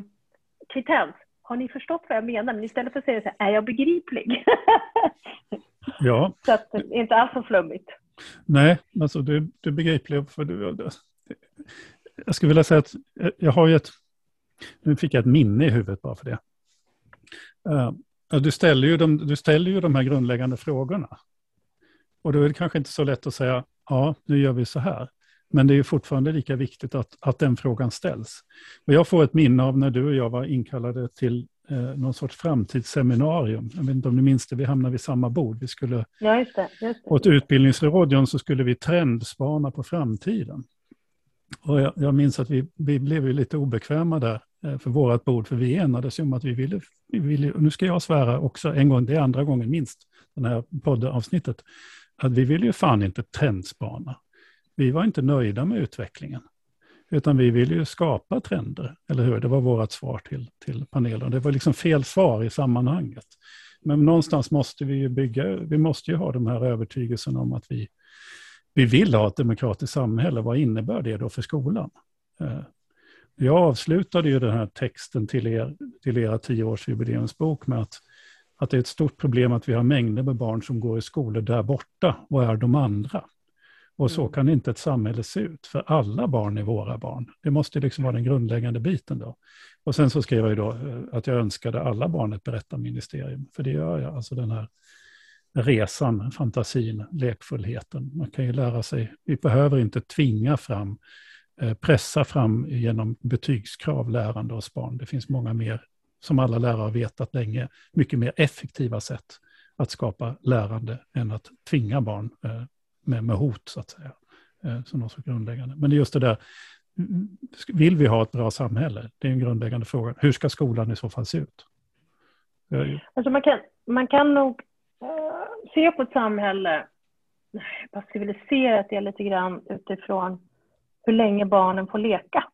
Speaker 3: kvittens. Har ni förstått vad jag menar? Men istället för att säga så här, är jag begriplig?
Speaker 1: ja.
Speaker 3: så att, inte alls så flummigt.
Speaker 1: Nej, alltså du, du är begriplig. För du, jag skulle vilja säga att jag har ju ett, nu fick jag ett minne i huvudet bara för det. Uh, du, ställer ju de, du ställer ju de här grundläggande frågorna. Och då är det kanske inte så lätt att säga, ja, nu gör vi så här. Men det är fortfarande lika viktigt att, att den frågan ställs. Och jag får ett minne av när du och jag var inkallade till eh, någon sorts framtidsseminarium. Jag vet inte om ni minns det, vi hamnade vid samma bord. Vi skulle,
Speaker 3: ja, just det, just det.
Speaker 1: Åt utbildningsradion så skulle vi trendspana på framtiden. Och jag, jag minns att vi, vi blev lite obekväma där eh, Eh, för vårt bord, för vi enades om att vi ville, vi ville, nu ska jag svära också en gång, det är andra gången minst, den här poddavsnittet, att vi ville ju fan inte trendspana. Vi var inte nöjda med utvecklingen, utan vi ville ju skapa trender, eller hur? Det var vårt svar till, till panelen. Det var liksom fel svar i sammanhanget. Men någonstans måste vi ju bygga, vi måste ju ha de här övertygelserna om att vi vi vill ha ett demokratiskt samhälle, vad innebär det då för skolan? Eh, jag avslutade ju den här texten till, er, till era tioårsjubileumsbok med att, att det är ett stort problem att vi har mängder med barn som går i skolor där borta och är de andra. Och så mm. kan inte ett samhälle se ut, för alla barn är våra barn. Det måste liksom vara den grundläggande biten då. Och sen så skrev jag ju då eh, att jag önskade alla barn ett berättarministerium, för det gör jag, alltså den här resan, fantasin, lekfullheten. Man kan ju lära sig, vi behöver inte tvinga fram, Eh, pressa fram genom betygskrav lärande hos barn. Det finns många mer, som alla lärare har vetat länge, mycket mer effektiva sätt att skapa lärande än att tvinga barn eh, med, med hot, så att säga. Eh, som något så grundläggande. Men det är just det där, vill vi ha ett bra samhälle? Det är en grundläggande fråga. Hur ska skolan i så fall se ut?
Speaker 3: Alltså man, kan, man kan nog se på ett samhälle, jag civiliserat det lite grann utifrån hur länge barnen får leka.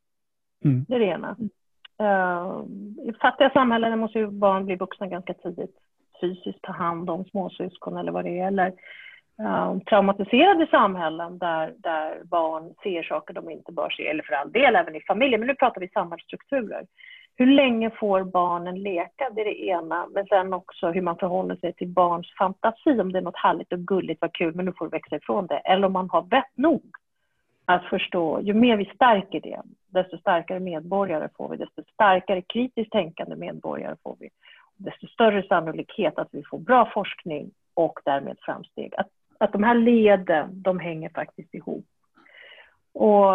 Speaker 3: Mm. Det är det ena. Uh, I fattiga samhällen måste ju barn bli vuxna ganska tidigt. Fysiskt ta hand om småsyskon eller vad det är. Eller uh, traumatiserade samhällen där, där barn ser saker de inte bör se, eller för all del även i familjer, men nu pratar vi samhällsstrukturer. Hur länge får barnen leka? Det är det ena. Men sen också hur man förhåller sig till barns fantasi. Om det är något härligt och gulligt, vad kul, men nu får du växa ifrån det. Eller om man har vett nog att förstå, ju mer vi stärker det, desto starkare medborgare får vi, desto starkare kritiskt tänkande medborgare får vi. Desto större sannolikhet att vi får bra forskning och därmed framsteg. Att, att de här leden, de hänger faktiskt ihop. Och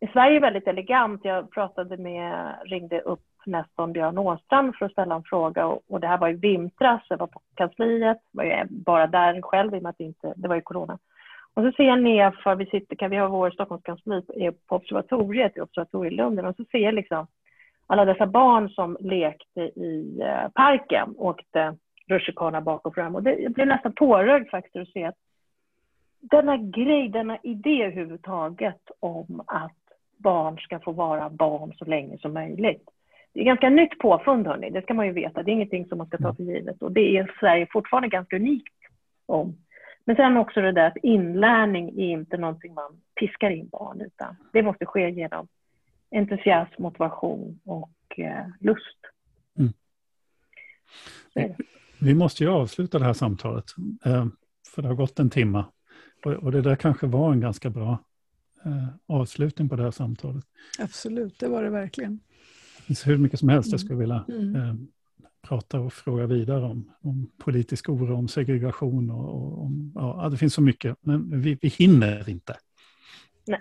Speaker 3: i Sverige är väldigt elegant. Jag pratade med, ringde upp nästan Björn Åstrand för att ställa en fråga och, och det här var i vintras, jag var på kansliet, var ju bara där själv i och med att det inte, det var ju corona. Och så ser jag nerför, vi sitter, kan vi ha vår Stockholmskansli på observatoriet i Observatorielunden och så ser jag liksom alla dessa barn som lekte i eh, parken, åkte rutschkana bak och fram. Och det, jag blev nästan tårögd faktiskt att se att denna grej, denna idé överhuvudtaget om att barn ska få vara barn så länge som möjligt. Det är ganska nytt påfund, hörni. det ska man ju veta. Det är ingenting som man ska ta för givet. Och det är Sverige fortfarande ganska unikt om. Men sen också det där att inlärning är inte någonting man piskar in barn, utan det måste ske genom entusiasm, motivation och eh, lust. Mm.
Speaker 1: Vi måste ju avsluta det här samtalet, eh, för det har gått en timme. Och det där kanske var en ganska bra eh, avslutning på det här samtalet.
Speaker 2: Absolut, det var det verkligen.
Speaker 1: Det finns hur mycket som helst jag skulle vilja mm. Prata och fråga vidare om. Om politisk oro, om segregation och, och om, ja, det finns så mycket. Men vi, vi hinner inte.
Speaker 3: Nej.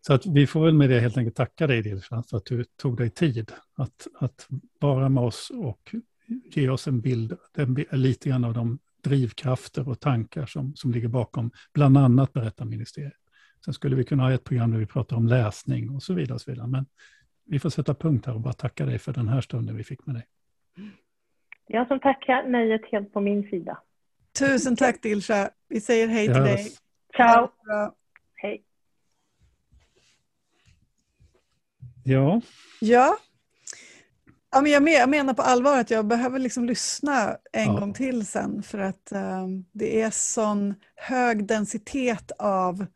Speaker 1: Så att vi får väl med det helt enkelt tacka dig Dilsa för att du tog dig tid att, att vara med oss och ge oss en bild, lite grann av de drivkrafter och tankar som, som ligger bakom bland annat Berättarministeriet. Sen skulle vi kunna ha ett program där vi pratar om läsning och så vidare. Och så vidare. Men vi får sätta punkt här och bara tacka dig för den här stunden vi fick med dig.
Speaker 3: Jag som tackar, nöjet helt på min sida.
Speaker 2: Tusen tack Dilsa. Vi säger hej till dig.
Speaker 3: Ciao. Hej.
Speaker 1: Ja.
Speaker 2: Ja. Ja, men jag menar på allvar att jag behöver liksom lyssna en ja. gång till sen för att um, det är sån hög densitet av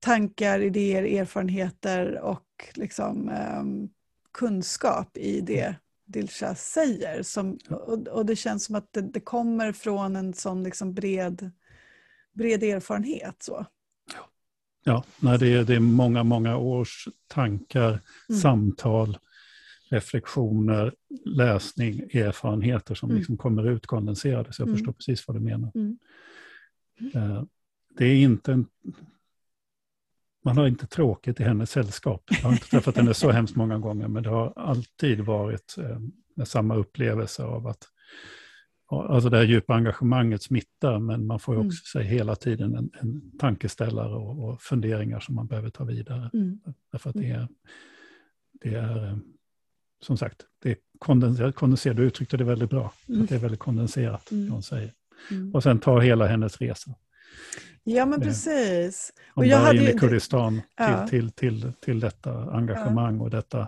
Speaker 2: tankar, idéer, erfarenheter och liksom, um, kunskap i det Dilsa säger. Som, och, och, det känns som att det, det kommer från en sån liksom bred, bred erfarenhet. Så.
Speaker 1: Ja, nej, det, är, det är många, många års tankar, mm. samtal, reflektioner, läsning, erfarenheter som mm. liksom kommer ut kondenserade. Så jag mm. förstår precis vad du menar. Mm. Uh, det är inte en... Man har inte tråkigt i hennes sällskap. Jag har inte träffat henne så hemskt många gånger, men det har alltid varit eh, samma upplevelse av att Alltså det här djupa engagemanget smittar, men man får ju mm. också mm. sig hela tiden en, en tankeställare och, och, funderingar som man behöver ta vidare. Mm. Därför att det är, det är, eh, som sagt, det är kondenserat, kondenserat. du uttryckte det väldigt bra, mm. att det är väldigt kondenserat, mm. hon säger. Mm. Och sen tar hela hennes resa.
Speaker 2: Ja, men precis.
Speaker 1: Och jag hade in i Kurdistan ja. till, till, till, till detta engagemang ja. och detta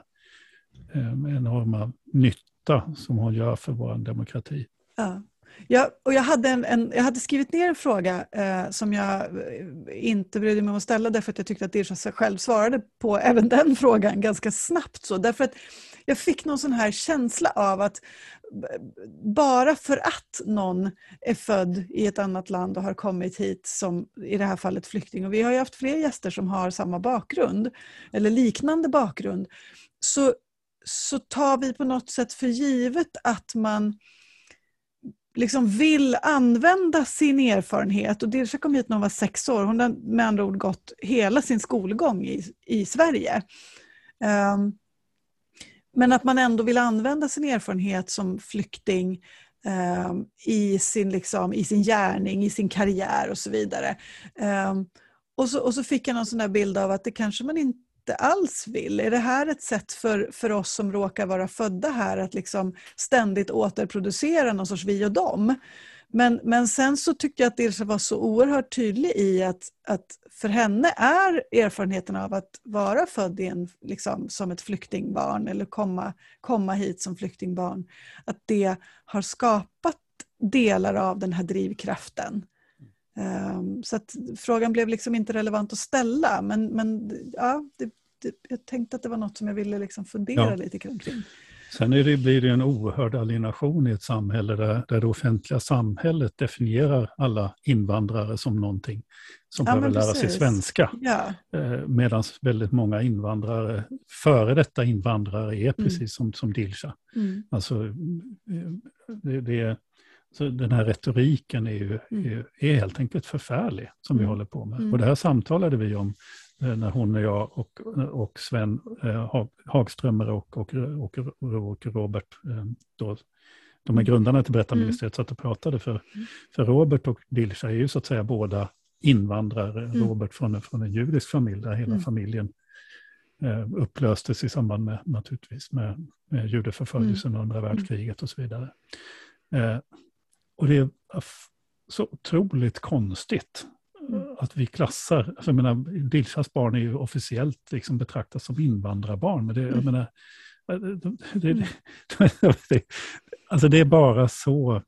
Speaker 1: eh, enorma nytta som hon gör för vår demokrati.
Speaker 2: Ja. Ja, och jag, hade en, en, jag hade skrivit ner en fråga eh, som jag eh, inte brydde mig om att ställa därför att jag tyckte att Dirsa själv svarade på även den frågan ganska snabbt. Så. Därför att jag fick någon sån här känsla av att bara för att någon är född i ett annat land och har kommit hit som i det här fallet flykting, och vi har ju haft fler gäster som har samma bakgrund eller liknande bakgrund, så, så tar vi på något sätt för givet att man liksom vill använda sin erfarenhet. Och Dilsa kom hit när hon var sex år. Hon har med andra ord gått hela sin skolgång i, i Sverige. Um, men att man ändå vill använda sin erfarenhet som flykting um, i, sin, liksom, i sin gärning, i sin karriär och så vidare. Um, och, så, och så fick jag någon sån bild av att det kanske man inte alls vill? Är det här ett sätt för, för oss som råkar vara födda här att liksom ständigt återproducera någon sorts vi och dem? Men, men sen så tyckte jag att Ilse var så oerhört tydlig i att, att för henne är erfarenheten av att vara född en, liksom, som ett flyktingbarn eller komma, komma hit som flyktingbarn, att det har skapat delar av den här drivkraften. Um, så att frågan blev liksom inte relevant att ställa men, men ja, det, det, jag tänkte att det var något som jag ville liksom fundera ja. lite kring.
Speaker 1: Sen är det, blir det en oerhörd alienation i ett samhälle där, där det offentliga samhället definierar alla invandrare som någonting som ja, behöver lära sig svenska. Ja. Eh, Medan väldigt många invandrare, före detta invandrare, är mm. precis som, som Dilsa. Mm. Alltså, eh, det, det, så den här retoriken är ju mm. är, är helt enkelt förfärlig som mm. vi håller på med. Mm. Och det här samtalade vi om när hon och jag och, och Sven eh, Hagströmer och, och, och, och Robert, eh, då, de är mm. grundarna till Berättarministeriet, mm. satt och pratade. För, mm. för Robert och Dilsa är ju så att säga båda invandrare. Mm. Robert från, från en judisk familj där hela mm. familjen eh, upplöstes i samband med, naturligtvis, med, med judeförföljelsen mm. under världskriget och så vidare. Eh, och det är så otroligt konstigt mm. Att vi klassar, alltså jag menar, Dilshas barn är ju officiellt liksom betraktas som invandrarbarn, men det, jag mm. menar, det, det, det, alltså det är bara så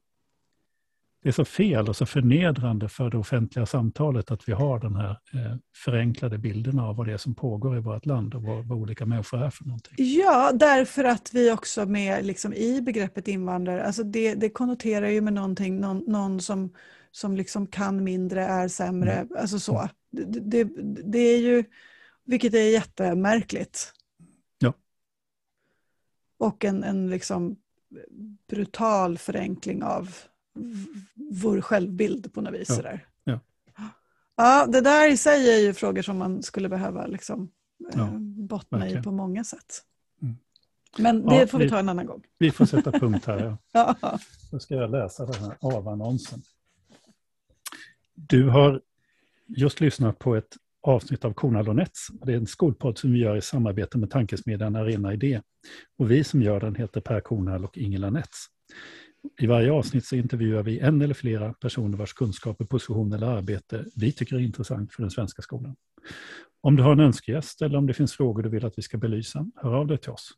Speaker 1: det är så fel och så förnedrande för det offentliga samtalet att vi har den här eh, förenklade bilden av vad det är som pågår i vårt land och vad, vad olika människor är för någonting.
Speaker 2: Ja, därför att vi också med liksom, i begreppet invandrare, alltså det, det konnoterar ju med någonting, någon, någon som, som liksom kan mindre, är sämre, mm. alltså så. Det, det, det, är ju, vilket är jättemärkligt.
Speaker 1: Ja.
Speaker 2: Och en, en liksom brutal förenkling av vår självbild på något vis.
Speaker 1: Ja.
Speaker 2: Ja. ja, det där i sig är ju frågor som man skulle behöva liksom, eh, ja, bottna i på många sätt. Mm. Men det ja, får vi, vi, ta en annan gång.
Speaker 1: Vi får sätta punkt här. Ja. ja. Då ska jag läsa den här avannonsen. Du har just lyssnat på ett avsnitt av Kornal och Nets. Det är en skolpodd som vi gör i samarbete med tankesmedjan Arena Idé. Och vi som gör den heter Per Kornal och Ingela Nets. I varje avsnitt så intervjuar vi en eller flera personer vars kunskaper, position eller arbete vi tycker är intressant för den svenska skolan. Om du har en önskegäst eller om det finns frågor du vill att vi ska belysa, hör av dig till oss.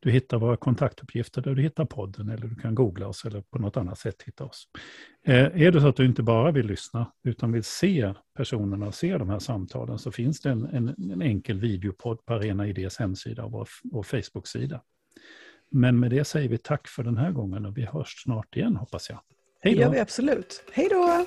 Speaker 1: Du hittar våra kontaktuppgifter där du hittar podden eller du kan googla oss eller på något annat sätt hitta oss. Eh, är det så att du inte bara vill lyssna utan vill se personerna och se de här samtalen så finns det en, en, en enkel videopodd på Arena Idés hemsida och vår, vår Facebook-sida. Men med det säger vi tack för den här gången och vi hörs snart igen hoppas jag.
Speaker 2: Hej då! Det gör vi absolut. Hej då!